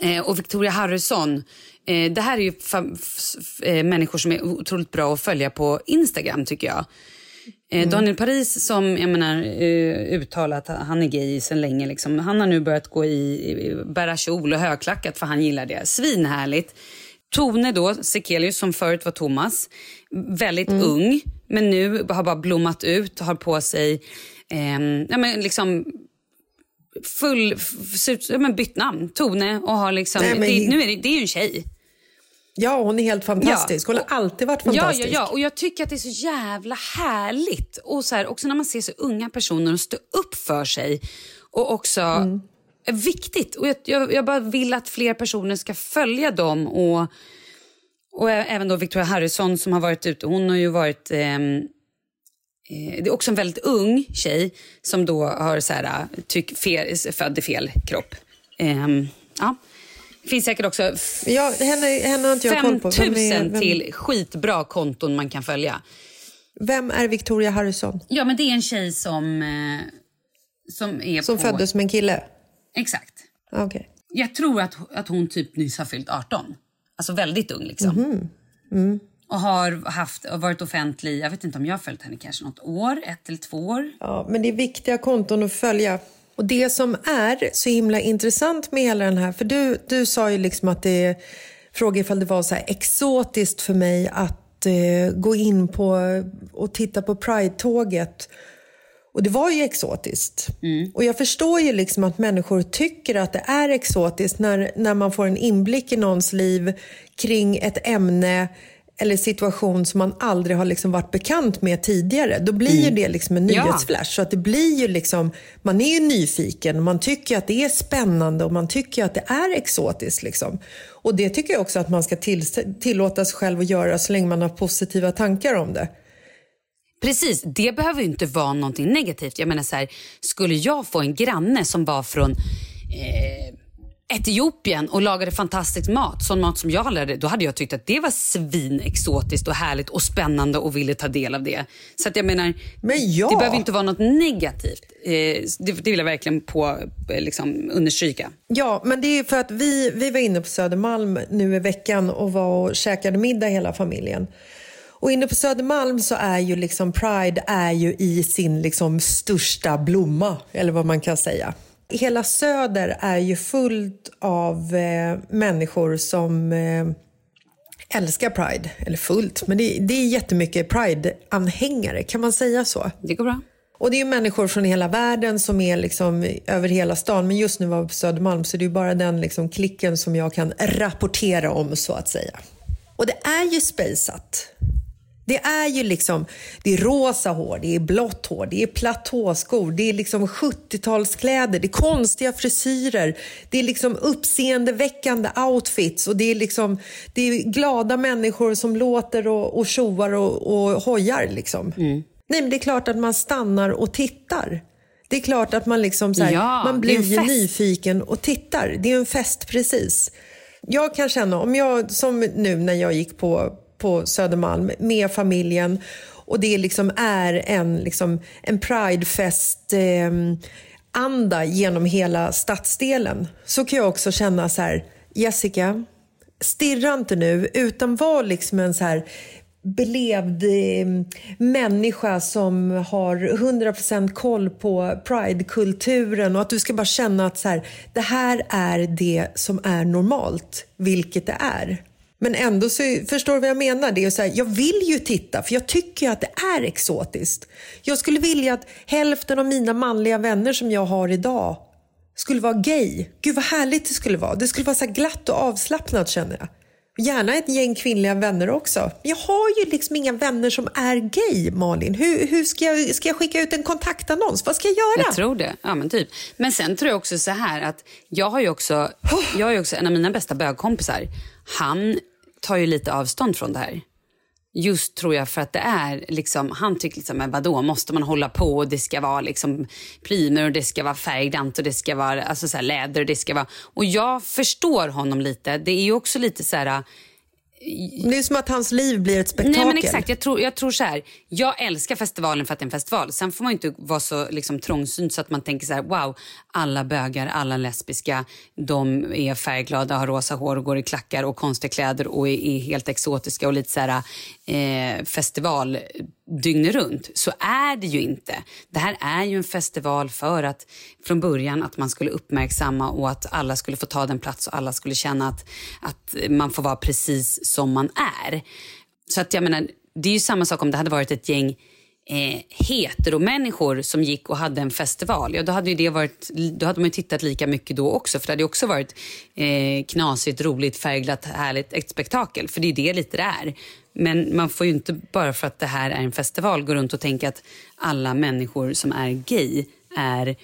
eh, och Victoria Harrison. Eh, det här är ju människor som är otroligt bra att följa på Instagram tycker jag. Eh, Daniel Paris som jag menar, uttalat han är gay sedan länge. Liksom. Han har nu börjat gå i, i bära kjol och högklackat för han gillar det. Svinhärligt. Tone då, Sekelius som förut var Thomas, väldigt ung men nu har bara blommat ut och har på sig ehm, ja, men liksom full, ja, men bytt namn, Tone och har liksom, Nej, men- det, nu är det, det är ju en tjej. Ja, hon är helt fantastisk. Hon har alltid varit Ja, fantastisk. ja, ja, och jag tycker att det är så jävla härligt. Och så här, också när man ser så unga personer och stå upp för sig. Och också är viktigt. Och jag, jag, jag bara vill att fler personer ska följa dem. Och, och även då Victoria Harrison som har varit ute. Hon har ju varit... ehm, eh, det är också en väldigt ung tjej som då har så här, tyck, fel, född i fel kropp. Ehm, ja. Det finns säkert också Ja, henne, henne har inte jag koll på. Vem 5000 är, vem, till skitbra konton man kan följa. vem är Victoria Harrison? Ja, men det är en tjej som, eh, som är Som på... föddes som en kille? Exakt. Okej. Jag tror att, att hon typ nyss har fyllt 18. Alltså väldigt ung liksom. Mhm. Mm. Och har haft, och varit offentlig, jag vet inte om jag har följt henne kanske något år, ett eller två år. Ja, men det är viktiga konton att följa. Och det som är så himla intressant med hela den här, för du, du sa ju liksom att det, fråga ifall det var så exotiskt för mig att eh, gå in på och titta på Pride-tåget. Och det var ju exotiskt. Och jag förstår ju liksom att människor tycker att det är exotiskt när, när man får en inblick i någons liv kring ett ämne eller situation som man aldrig har liksom varit bekant med tidigare. Då blir ju det liksom en Ja. nyhetsflash. Så att det blir ju liksom, man är ju nyfiken, man tycker att det är spännande och man tycker att det är exotiskt. Liksom. Och det tycker jag också att man ska till, tillåta sig själv att göra så länge man har positiva tankar om det. Precis, det behöver ju inte vara någonting negativt. Jag menar så här, skulle jag få en granne som var från eh, Etiopien och lagade fantastisk mat, sån mat som jag lärde, då hade jag tyckt att det var svinexotiskt och härligt och spännande och ville ta del av det. Så att jag menar, Men ja. det behöver inte vara något negativt. Eh, det, det vill jag verkligen på, eh, liksom, understryka. Ja, men det är för att vi, vi var inne på Södermalm nu i veckan och var och käkade middag hela familjen. Och inne på Södermalm så är ju liksom Pride är ju i sin liksom största blomma, eller vad man kan säga. Hela Söder är ju fullt av eh, människor som eh, älskar Pride. Eller fullt, men det, det är jättemycket Pride-anhängare, kan man säga så? Det går bra. Och det är ju människor från hela världen som är liksom över hela stan. Men just nu var vi på Södermalm så det är bara den liksom klicken som jag kan rapportera om så att säga. Och det är ju spejsat. Det är ju liksom, det är rosa hår, det är blått hår, det är platåskor, det är liksom 70-talskläder, det är konstiga frisyrer, det är liksom uppseendeväckande outfits och det är liksom, det är glada människor som låter och, och tjoar och, och hojar liksom. Mm. Nej men det är klart att man stannar och tittar. Det är klart att man liksom så här, Ja, man blir nyfiken och tittar. Det är en fest precis. Jag kan känna, om jag, som nu när jag gick på, på Södermalm med familjen och det liksom är en, liksom, en pridefest eh, anda genom hela stadsdelen så kan jag också känna så här, Jessica, stirra inte nu utan var liksom en så här belevd eh, människa som har 100% koll på Pridekulturen och att du ska bara känna att så här, det här är det som är normalt, vilket det är. Men ändå så förstår du vad jag menar. Det är så här, jag vill ju titta för jag tycker ju att det är exotiskt. Jag skulle vilja att hälften av mina manliga vänner som jag har idag skulle vara gay. Gud vad härligt det skulle vara. Det skulle vara så glatt och avslappnat känner jag. Gärna ett gäng kvinnliga vänner också. Jag har ju liksom inga vänner som är gay, Malin. Hur, hur ska, jag, ska jag skicka ut en kontaktannons? Vad ska jag göra? Jag tror det. Ja, men typ. Men sen tror jag också så här att jag har ju också, jag har ju också en av mina bästa bögkompisar. Han tar ju lite avstånd från det här. Just tror jag för att det är liksom, han tycker liksom, men vadå, måste man hålla på och det ska vara liksom plymer och det ska vara färggrant och det ska vara alltså så här, läder och det ska vara... Och jag förstår honom lite. Det är ju också lite så här... Det är som att hans liv blir ett spektakel. Nej men exakt, jag tror, jag tror så här. Jag älskar festivalen för att det är en festival. Sen får man inte vara så liksom, trångsynt så att man tänker så här, wow, alla bögar, alla lesbiska, de är färgglada, har rosa hår och går i klackar och konstiga kläder och är, är helt exotiska och lite så här eh, festival dygnet runt. Så är det ju inte. Det här är ju en festival för att från början att man skulle uppmärksamma och att alla skulle få ta den plats och alla skulle känna att, att man får vara precis som man är. Så att jag menar, det är ju samma sak om det hade varit ett gäng eh, heteromänniskor som gick och hade en festival. Ja, då hade ju det varit, då hade man ju tittat lika mycket då också för det hade också varit eh, knasigt, roligt, färgglatt, härligt, ett spektakel. För det är det lite det är. Men man får ju inte bara för att det här är en festival gå runt och tänka att alla människor som är gay är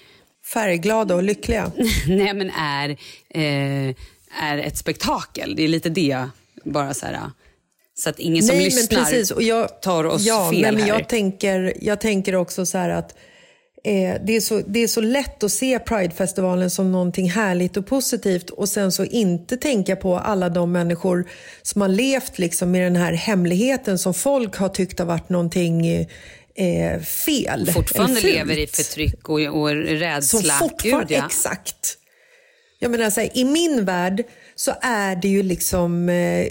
Färgglada och lyckliga. *laughs* Nej men är, eh, är ett spektakel. Det är lite det bara så här. Så att ingen som nej, lyssnar men precis. Och jag, tar oss ja, fel nej, men här. jag tänker, jag tänker också så här att eh, det, är så, det är så lätt att se Pridefestivalen som någonting härligt och positivt och sen så inte tänka på alla de människor som har levt liksom med den här hemligheten som folk har tyckt har varit någonting eh, fel. fortfarande lever i förtryck och, och rädsla. Som fortfarande, Gud, ja. exakt. Jag menar så här, I min värld så är det ju liksom eh,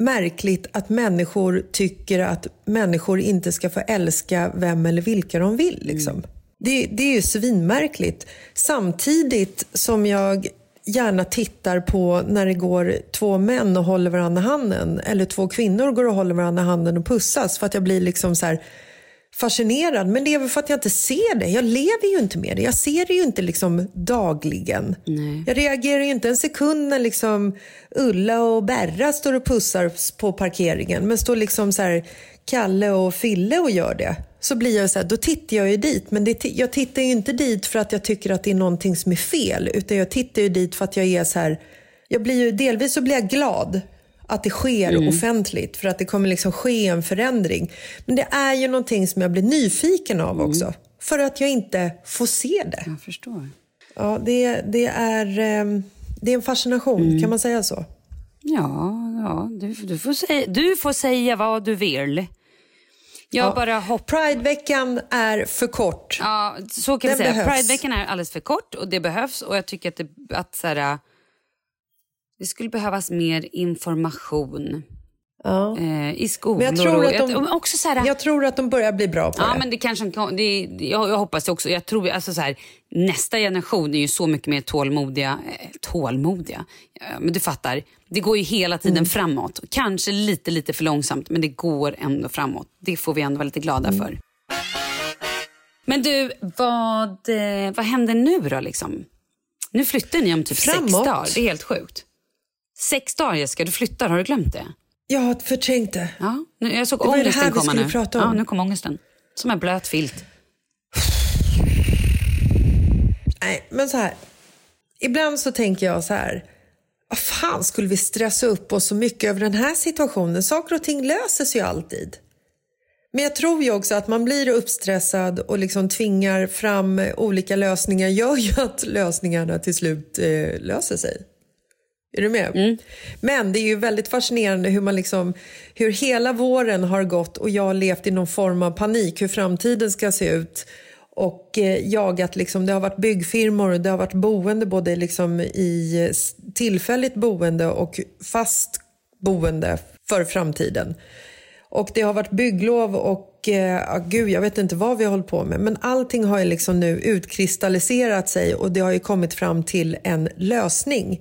märkligt att människor tycker att människor inte ska få älska vem eller vilka de vill. Liksom. Det, det är ju svinmärkligt. Samtidigt som jag gärna tittar på när det går två män och håller varandra handen eller två kvinnor går och håller varandra handen och pussas för att jag blir liksom så här fascinerad. Men det är väl för att jag inte ser det. Jag lever ju inte med det. Jag ser det ju inte liksom dagligen. Jag reagerar ju inte en sekund när liksom Ulla och Berra står och pussar på parkeringen. Men står liksom så här Kalle och Fille och gör det. Så blir jag så här, då tittar jag ju dit. Men det, jag tittar ju inte dit för att jag tycker att det är någonting som är fel. Utan jag tittar ju dit för att jag är så här, jag blir ju, delvis så blir jag glad att det sker Mm. offentligt för att det kommer liksom ske en förändring. Men det är ju någonting som jag blir nyfiken av också. För att jag inte får se det. Jag förstår. Ja, det, det är... ehm, det är en fascination, mm. kan man säga så? Ja, ja du, du, får säga, du får säga vad du vill. Jag ja. bara hopp... Prideveckan är för kort. Ja, så kan Den vi säga. Prideveckan är alldeles för kort och det behövs. Och jag tycker att det, att så här, det skulle behövas mer information. Ja. Eh, I skolor. Men jag tror, att de, jag, också så här, jag tror att de börjar bli bra på ja, det. Men det kanske, det, jag, jag hoppas det också. Jag tror, alltså så här, nästa generation är ju så mycket mer tålmodiga. Eh, tålmodiga? men du fattar, det går ju hela tiden mm. framåt. Kanske lite, lite för långsamt, men det går ändå framåt. Det får vi ändå vara lite glada mm. för. Men du, vad, eh, vad händer nu då? Liksom? Nu flyttar ni om typ Framåt. sex dagar. Det är helt sjukt. Sex dagar Jessica, du flyttar. Har du glömt det? Jag har förträngt det. Ja, nu, jag såg det ångesten komma nu. Det var det här vi skulle prata om. Ja, nu kom ångesten. Som en blöt filt. Nej, men så här. Ibland så tänker jag så här. Vad fan skulle vi stressa upp oss så mycket över den här situationen? Saker och ting löser sig ju alltid. Men jag tror ju också att man blir uppstressad och liksom tvingar fram olika lösningar gör ju att lösningarna till slut eh, löser sig. Är du med? Mm. Men det är ju väldigt fascinerande hur, man liksom, hur hela våren har gått och jag har levt i någon form av panik hur framtiden ska se ut. Och eh, jagat, liksom, det har varit byggfirmor och det har varit boende både liksom i tillfälligt boende och fast boende för framtiden. Och det har varit bygglov och eh, gud, jag vet inte vad vi har hållit på med. Men allting har ju liksom nu utkristalliserat sig och det har ju kommit fram till en lösning.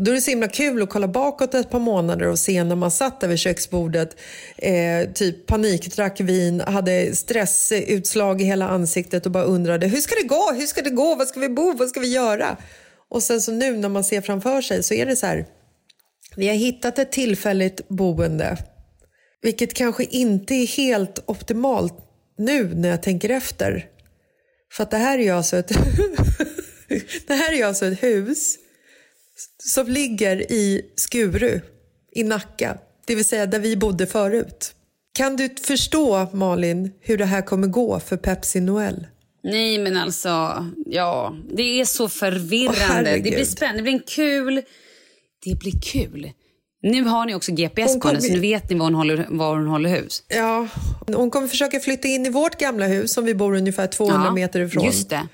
Och då är det så himla kul att kolla bakåt ett par månader och se när man satt där vid köksbordet, eh, typ panikdrack vin, hade stressutslag i hela ansiktet och bara undrade hur ska det gå, hur ska det gå, var ska vi bo, vad ska vi göra? Och sen så nu när man ser framför sig så är det så här, vi har hittat ett tillfälligt boende, vilket kanske inte är helt optimalt nu när jag tänker efter. För att det här är ju alltså ett, *laughs* det här är ju alltså ett hus som ligger i Skuru i Nacka, det vill säga där vi bodde förut. Kan du förstå, Malin, hur det här kommer gå för Pepsi Noel? Nej, men alltså, ja, det är så förvirrande. Oh, det blir spännande, det blir en kul... Det blir kul. Nu har ni också GPS på henne, så nu vet ni var hon, håller, var hon håller hus. Ja, hon kommer försöka flytta in i vårt gamla hus som vi bor ungefär 200 ja, meter ifrån. Just det.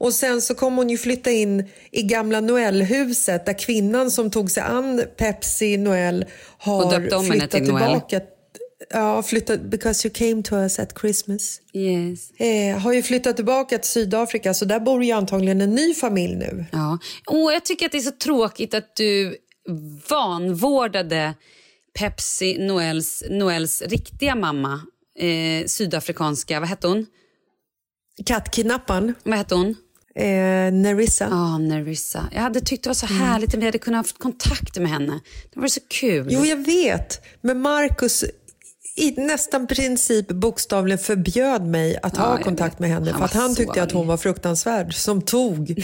Och sen så kom hon ju flytta in i gamla Noelhuset där kvinnan som tog sig an Pepsi Noel har flyttat tillbaka. Noel. Ja, flyttat, because you came to us at Christmas. Yes. Eh, har ju flyttat tillbaka till Sydafrika så där bor ju antagligen en ny familj nu. Ja, och jag tycker att det är så tråkigt att du vanvårdade Pepsi Noels, Noels riktiga mamma, eh, sydafrikanska, vad hette hon? Kattkidnapparen. Vad hette hon? Eh, Nerissa. Ja, ah, Nerissa. Jag hade tyckt det var så mm. härligt om vi hade kunnat ha kontakt med henne. Det var så kul. Jo, jag vet. Men Marcus i nästan princip bokstavligen förbjöd mig att ja, ha kontakt med henne för att han tyckte att hon var fruktansvärd som tog,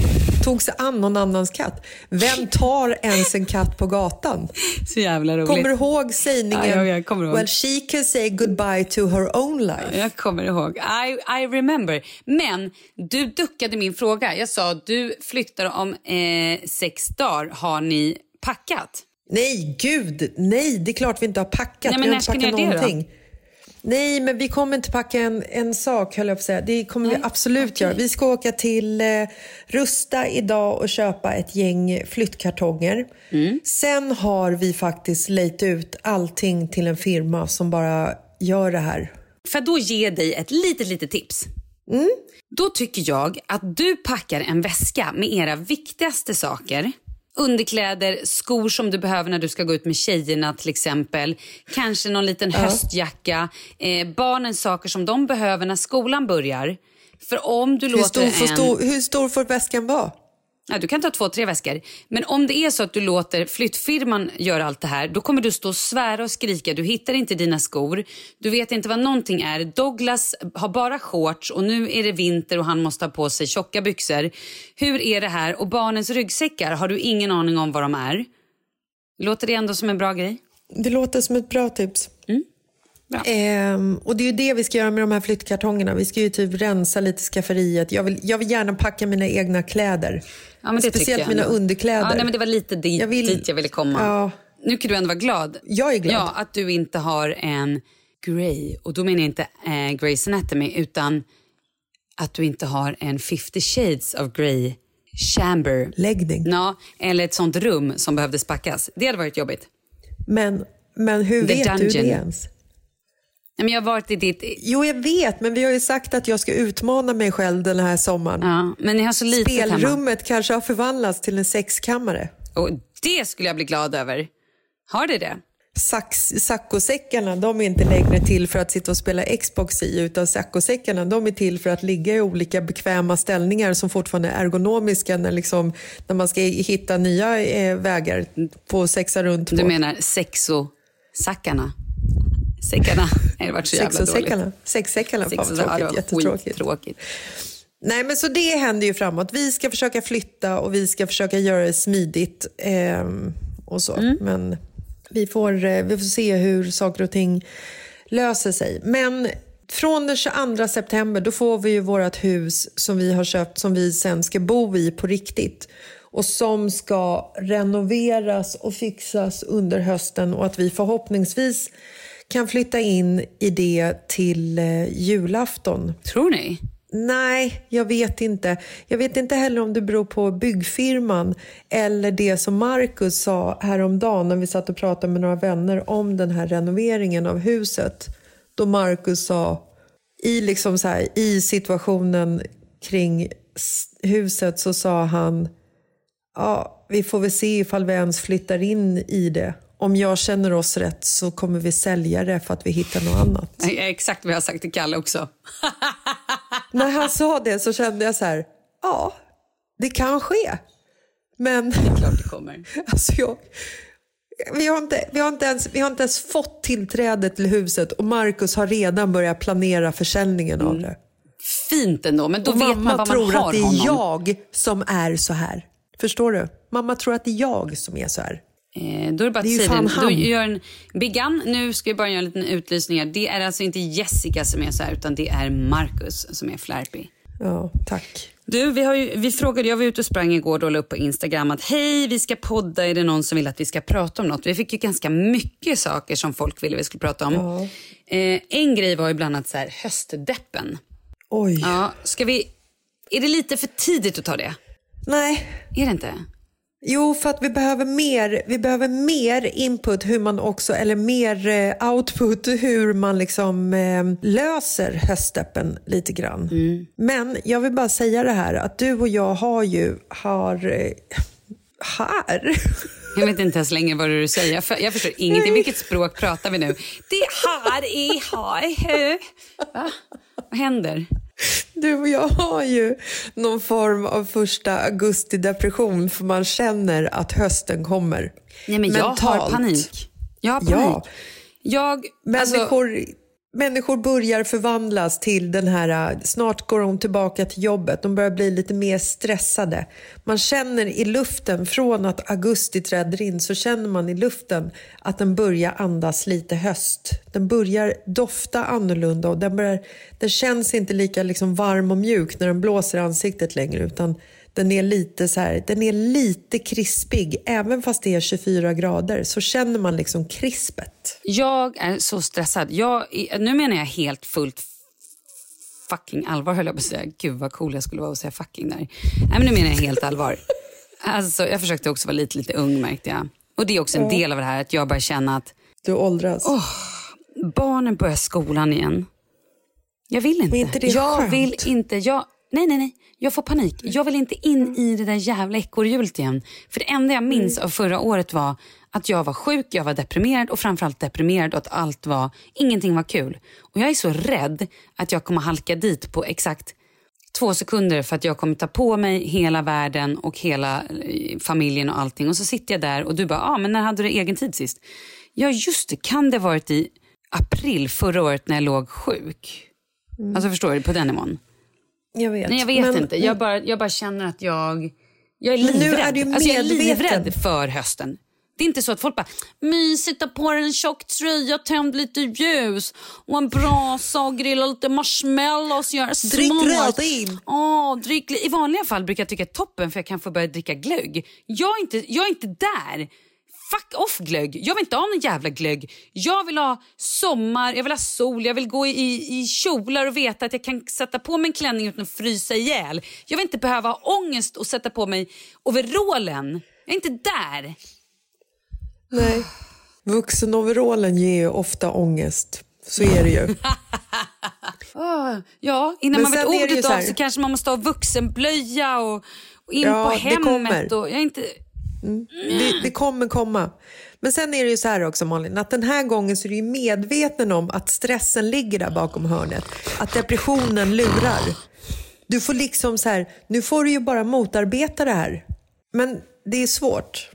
tog sig an någon annans katt. Vem tar ens en katt på gatan? Så jävla roligt. Kommer du ihåg sägningen ja, jag kommer ihåg. Well she can say goodbye to her own life? Jag kommer ihåg. I, I remember. Men du duckade min fråga. Jag sa du flyttar om eh, sex dagar. Har ni packat? Nej, gud, nej, det är klart vi inte har packat. Nej, men vi har inte packat någonting. Det, nej, men vi kommer inte packa en, en sak, höll jag på att säga. Det kommer nej, vi absolut okay. göra. Vi ska åka till eh, Rusta idag och köpa ett gäng flyttkartonger. Mm. Sen har vi faktiskt lejt ut allting till en firma som bara gör det här. För då ge dig ett litet, litet tips. Mm. Då tycker jag att du packar en väska med era viktigaste saker underkläder, skor som du behöver när du ska gå ut med tjejerna till exempel. Kanske någon liten ja. höstjacka. Eh, barnens saker som de behöver när skolan börjar. För om du hur låter stor, en... Stor, hur stor får väskan vara? Ja, du kan ta två, tre väskor. Men om det är så att du låter flyttfirman göra allt det här, då kommer du stå och svära och skrika. Du hittar inte dina skor. Du vet inte vad någonting är. Douglas har bara shorts och nu är det vinter och han måste ha på sig tjocka byxor. Hur är det här? Och barnens ryggsäckar, har du ingen aning om vad de är? Låter det ändå som en bra grej? Det låter som ett bra tips. Mm. Ehm, och det är ju det vi ska göra med de här flyttkartongerna. Vi ska ju typ rensa lite skafferiet. Jag vill, jag vill gärna packa mina egna kläder. Ja, Speciellt mina underkläder. Ja, nej, men det var lite dit jag, vill... dit jag ville komma. Ja. Nu kan du ändå vara glad. Jag är glad. Ja, att du inte har en Grey. Och då menar jag inte eh, Grey's Anatomy utan att du inte har en 50 shades of Grey chamber. Läggning. Ja, eller ett sånt rum som behövde spackas. Det hade varit jobbigt. Men, men hur The vet du dungeon. det ens? Men jag har varit i ditt... Jo, jag vet, men vi har ju sagt att jag ska utmana mig själv den här sommaren. Ja, men ni har så lite hemma. Spelrummet kanske har förvandlats till en sexkammare. Och det skulle jag bli glad över. Har det det? Sax, saccosäckarna de är inte längre till för att sitta och spela Xbox i utan saccosäckarna de är till för att ligga i olika bekväma ställningar som fortfarande är ergonomiska när, liksom, när man ska hitta nya eh, vägar på sexa runt på. Du menar sexosackarna? Säckarna? Det varit så jävla dåligt. Sexsäckarna, fan vad tråkigt. Jättetråkigt. Nej, men så det händer ju framåt. Vi ska försöka flytta och vi ska försöka göra det smidigt ehm, och så. Mm. Men vi får, eh, vi får se hur saker och ting löser sig. Men från den 22 september då får vi ju vårt hus som vi har köpt som vi sen ska bo i på riktigt och som ska renoveras och fixas under hösten och att vi förhoppningsvis kan flytta in i det till eh, julafton. Tror ni? Nej, jag vet inte. Jag vet inte heller om det beror på byggfirman eller det som Marcus sa häromdagen när vi satt och pratade med några vänner om den här renoveringen av huset. Då Marcus sa, i, liksom så här, i situationen kring huset så sa han Ja, vi får väl se ifall vi ens flyttar in i det. Om jag känner oss rätt så kommer vi sälja det för att vi hittar något annat. *laughs* Exakt vad jag har sagt till Kalle också. *laughs* När han sa det så kände jag så här, ja, det kan ske. Men Det är klart det kommer. *laughs* alltså jag, vi, har inte, vi, har inte ens, vi har inte ens fått tillträde till huset och Marcus har redan börjat planera försäljningen av det. Fint ändå, men då Och vet man mamma vad man tror har att det är honom. jag som är så här. Förstår du? Mamma tror att det är jag som är så här. Eh, då är det bara att Det säga det. Han. gör en Biggan, nu ska jag bara göra en liten utlysning här. Det är alltså inte Jessica som är så här, utan det är Marcus som är flärpig. Ja, tack. Du, vi, har ju, vi frågade, jag var ute och sprang igår och la upp på Instagram att hej, vi ska podda, är det någon som vill att vi ska prata om något? Vi fick ju ganska mycket saker som folk ville vi skulle prata om. Eh, en grej var ju bland annat så här, höstdeppen. Oj. Ja, ska vi, är det lite för tidigt att ta det? Nej, Är det inte? Jo, för att vi behöver mer, vi behöver mer input hur man också, eller mer eh, output hur man liksom eh, löser höstdeppen lite grann. Men jag vill bara säga det här att du och jag har ju, har, eh, här. Jag vet inte ens längre vad du säger. Jag, för, jag förstår ingenting. Vilket språk pratar vi nu? Det här är här. Va? *laughs* Vad händer? Du och jag har ju någon form av första augusti-depression för man känner att hösten kommer. Nej, men jag har panik. Jag har panik. Ja. Jag, alltså, Människor, börjar förvandlas till den här, äh, snart går de tillbaka till jobbet, de börjar bli lite mer stressade. Man känner i luften, från att augusti träder in, så känner man i luften att den börjar andas lite höst. Den börjar dofta annorlunda och den, börjar, den känns inte lika liksom varm och mjuk när den blåser i ansiktet längre utan den är lite så här, den är lite krispig. Även fast det är 24 grader så känner man liksom krispet jag är så stressad. Jag, nu menar jag helt fullt fucking allvar höll jag på att säga. Gud vad cool jag skulle vara att säga fucking där. Nej men nu menar jag helt allvar. *laughs* Alltså, jag försökte också vara lite, lite ung märkte jag. Och det är också en del av det här att jag börjar känna att Du åldras. barnen börjar skolan igen. Jag vill inte. inte det jag skönt? vill inte. Jag, nej, nej, nej. Jag får panik. Jag vill inte in i det där jävla ekorrhjulet igen. För det enda jag minns av förra året var att jag var sjuk, jag var deprimerad och framförallt deprimerad och att allt var, ingenting var kul. Och jag är så rädd att jag kommer halka dit på exakt två sekunder för att jag kommer ta på mig hela världen och hela eh, familjen och allting. Och så sitter jag där och du bara, ah, men när hade du egen tid sist? Ja just det, kan det varit i april förra året när jag låg sjuk? Alltså förstår du, på den nivån. Jag vet. Nej jag vet Men- inte, jag bara, jag bara känner att jag, jag är Men nu livrädd. är du alltså, jag är medveten. livrädd för hösten. Det är inte så att folk bara, mysigt ta på en tjock tröja, tänd lite ljus och en brasa och grilla lite marshmallows. Gör Drick s'mores." rödvin. Drick, I vanliga fall brukar jag tycka att toppen för jag kan få börja dricka glögg. Jag är inte, jag är inte där. Fuck off glögg. Jag vill inte ha någon jävla glögg. Jag vill ha sommar, jag vill ha sol, jag vill gå i, i kjolar och veta att jag kan sätta på mig en klänning utan att frysa ihjäl. Jag vill inte behöva ha ångest och sätta på mig overallen. Jag är inte där. Nej. Vuxenoverallen ger ju ofta ångest. Så är det ju. *laughs* Ah, ja, innan Men man vet ordet så av här- så kanske man måste ha vuxenblöja och, och in Ja, på hemmet. Och, jag inte... Det, det kommer komma. Men sen är det ju så här också Malin, att den här gången så är du ju medveten om att stressen ligger där bakom hörnet. Att depressionen lurar. Du får liksom så här, nu får du ju bara motarbeta det här. Men det är svårt.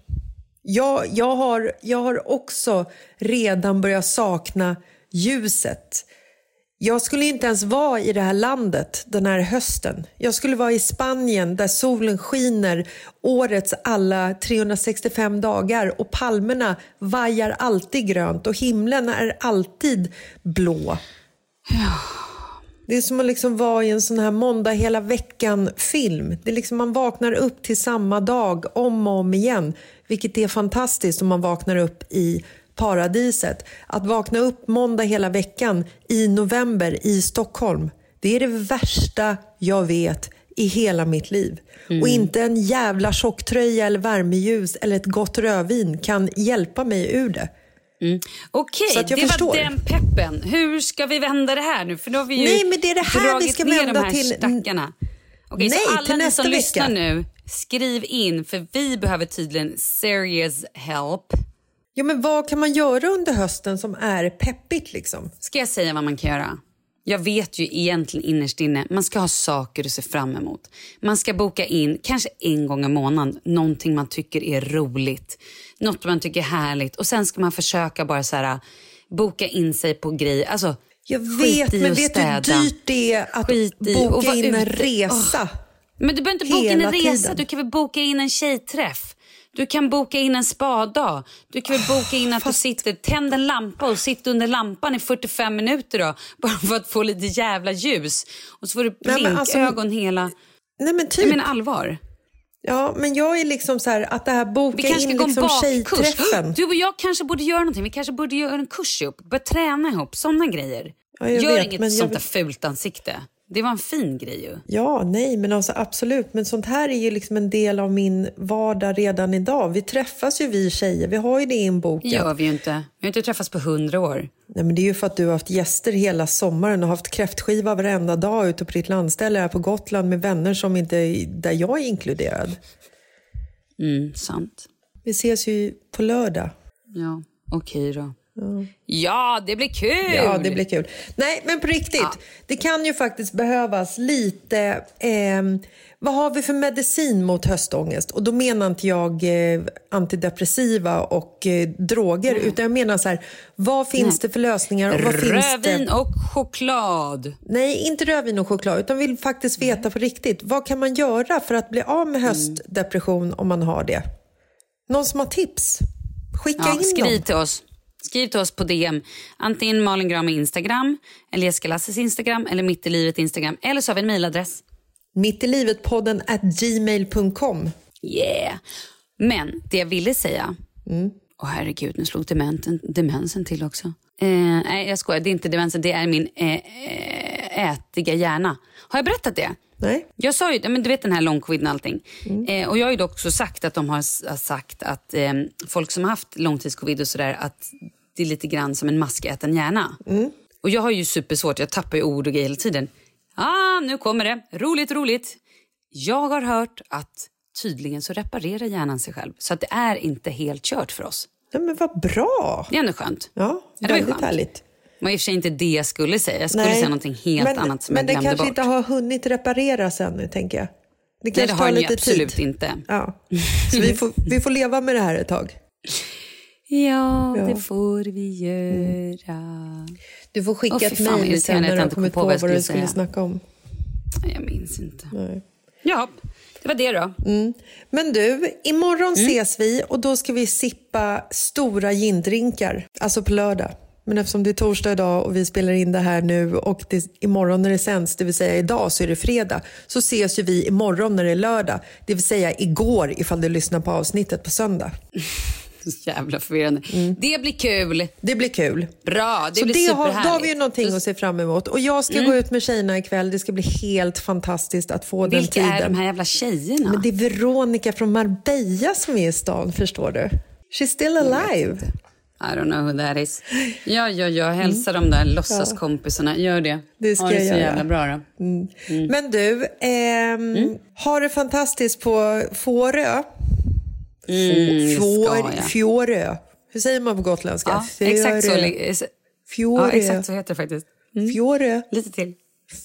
Jag, jag, har, jag har också redan börjat sakna ljuset. Jag skulle inte ens vara i det här landet den här hösten. Jag skulle vara i Spanien där solen skiner årets alla 365 dagar och palmerna vajar alltid grönt och himlen är alltid blå. Det är som att liksom vara i en sån här måndag hela veckan-film. Det är liksom man vaknar upp till samma dag om och om igen. Vilket är fantastiskt om man vaknar upp i paradiset. Att vakna upp måndag hela veckan i november i Stockholm. Det är det värsta jag vet i hela mitt liv. Och inte en jävla tjocktröja eller värmeljus eller ett gott rödvin kan hjälpa mig ur det. Okej, Så att jag det förstår. var den peppen. Hur ska vi vända det här nu? För då har vi ju Nej, men det är det här vi ska vända de här till- stackarna. Okej, Nej, så alla ni som vecka. lyssnar nu, skriv in för vi behöver tydligen serious help. Ja, men vad kan man göra under hösten som är peppigt liksom? Ska jag säga vad man kan göra? Jag vet ju egentligen innerst inne, man ska ha saker att se fram emot. Man ska boka in, kanske en gång i månaden, någonting man tycker är roligt. Något man tycker är härligt. Och sen ska man försöka bara så här, boka in sig på grejer. Alltså, Jag vet, men vet du hur dyrt det är att boka in en resa? Men du behöver inte boka in en resa, tiden. du kan väl boka in en tjejträff. Du kan boka in en spadag. Du kan väl boka in att du sitter, tänd en lampa och sitt under lampan i 45 minuter då. *laughs* Bara för att få lite jävla ljus. Och så får du men alltså- blinkögon hela... Nej, men typ. Jag menar allvar. Ja, men jag är liksom så här att det här boka Vi kanske ska in en liksom tjejträffen. *gasps* Du och jag kanske borde göra någonting. Vi kanske borde göra en kurs ihop. Börja träna ihop. Sådana grejer. Ja, jag Gör vet, inget jag sånt där fult ansikte. Det var en fin grej ju. Ja, nej, men alltså absolut. Men sånt här är ju liksom en del av min vardag redan idag. Vi träffas ju vi tjejer, vi har ju det inbokat. Det gör vi ju inte. Vi har inte träffats på hundra år. Nej, men det är ju för att du har haft gäster hela sommaren och haft kräftskiva varenda dag ute på ditt landställe här på Gotland med vänner som inte är där jag är inkluderad. Mm, sant. Vi ses ju på lördag. Ja, okej då. Ja, det blir kul! Ja, det blir kul. Nej, men på riktigt. Ja. Det kan ju faktiskt behövas lite... ehm, vad har vi för medicin mot höstångest? Och då menar inte jag eh, antidepressiva och eh, droger, utan jag menar så här, vad finns det för lösningar? Och vad finns Rödvin det? och choklad. Nej, inte rödvin och choklad, utan vill faktiskt veta på riktigt. Vad kan man göra för att bli av med höstdepression om man har det? Någon som har tips? Skicka Ja, in skriv dem. till oss. Skriv till oss på DM. Antingen Malin Gram Instagram, eller Jessica Lasses Instagram, eller Mitt i livet Instagram. Eller så har vi en mejladress. Mitt i livet-podden at gmail.com. Yeah! Men det jag ville säga... Mm. Åh herregud, nu slog demensen, demensen till också. Eh, nej, jag skojar. Det är inte demensen, det är min eh, eh, ätiga hjärna. Har jag berättat det? Nej. Jag sa ju, men du vet den här långcoviden och allting. Eh, och jag har ju också sagt att de har sagt att eh, folk som har haft långtidscovid och sådär, att det är lite grann som en maskäten hjärna. Och jag har ju supersvårt, jag tappar ju ord och grejer hela tiden. Ah, nu kommer det. Roligt, roligt. Jag har hört att tydligen så reparerar hjärnan sig själv. Så att det är inte helt kört för oss. Nej, men vad bra! Det är ändå skönt. Ja, Ja, det var skönt. härligt. Det var i och för sig inte det jag skulle säga. Jag skulle Nej. säga någonting helt men, annat som men jag glömde det kanske bort. inte har hunnit repareras ännu, tänker jag. Det Nej, kanske det har tar lite absolut tid. inte. Ja. Så vi får, vi får leva med det här ett tag. *laughs* Ja, Ja. det får vi göra. Du får skicka ett mejl sen att när du har inte kommit kom på på vad vad du skulle säga. snacka om. Jag minns inte. Nej. Ja, det var det då. Mm. Men du, imorgon mm. ses vi och då ska vi sippa stora gindrinkar, alltså på lördag. Men eftersom det är torsdag idag och vi spelar in det här nu och det, imorgon när det sänds, det vill säga idag så är det fredag, så ses ju vi imorgon när det är lördag. Det vill säga igår ifall du lyssnar på avsnittet på söndag. *laughs* Jävla förvirrande. Mm. Det blir kul. Det blir kul. Bra, det så blir det har, Då har vi ju någonting att se fram emot. Och jag ska mm. gå ut med tjejerna ikväll. Det ska bli helt fantastiskt att få Vilka den tiden. Vilka är de här jävla tjejerna? Men det är Veronica från Marbella som är i stan, förstår du. She's still alive. I don't know who that is. *laughs* Ja, ja, ja. Hälsa mm. de där låtsaskompisarna. Gör det. Det ska ha det jag så göra. jävla bra då. Mm. Mm. Men du, ehm, mm. har det fantastiskt på Fårö. Mm, Fjår, Fjorö. Hur säger man på gotländska? Ja, exakt så. Fjorö. Ja, exakt så heter det faktiskt. Mm. Fjorö. Lite till.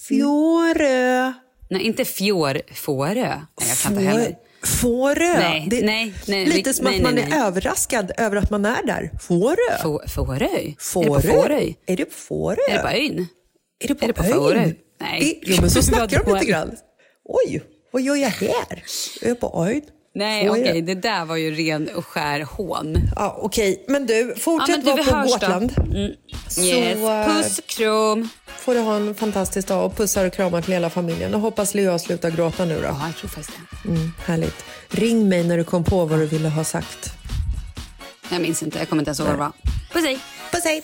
Fjorö. Nej, inte fjår, Fårö. Nej, jag kan inte heller. Fårö. Nej, det, nej, nej, lite som nej, att man är överraskad över att man är där. Fårö. Fårö? Fårö. Är det på Fårö? Är det på Fårö? Är det på ön? Är det på, är det på ön? Fårö? Nej. Det, jo, men så *laughs* snackar de lite grann. Oj, vad gör jag här? Är jag på ön? Nej, okej, okay, det där var ju ren och skär hån. Ja, okej. Okay. Men du, fortsätt ja, vara på Gotland. Mm. Så, yes. Puss och kram. får du ha en fantastisk dag och pussar och kramar till hela familjen. Och hoppas Leo slutar gråta nu då. Ja, jag tror faktiskt det. Mm, härligt. Ring mig när du kom på vad du ville ha sagt. Jag minns inte, jag kommer inte ens ihåg vad det var. Puss hej! Puss hej!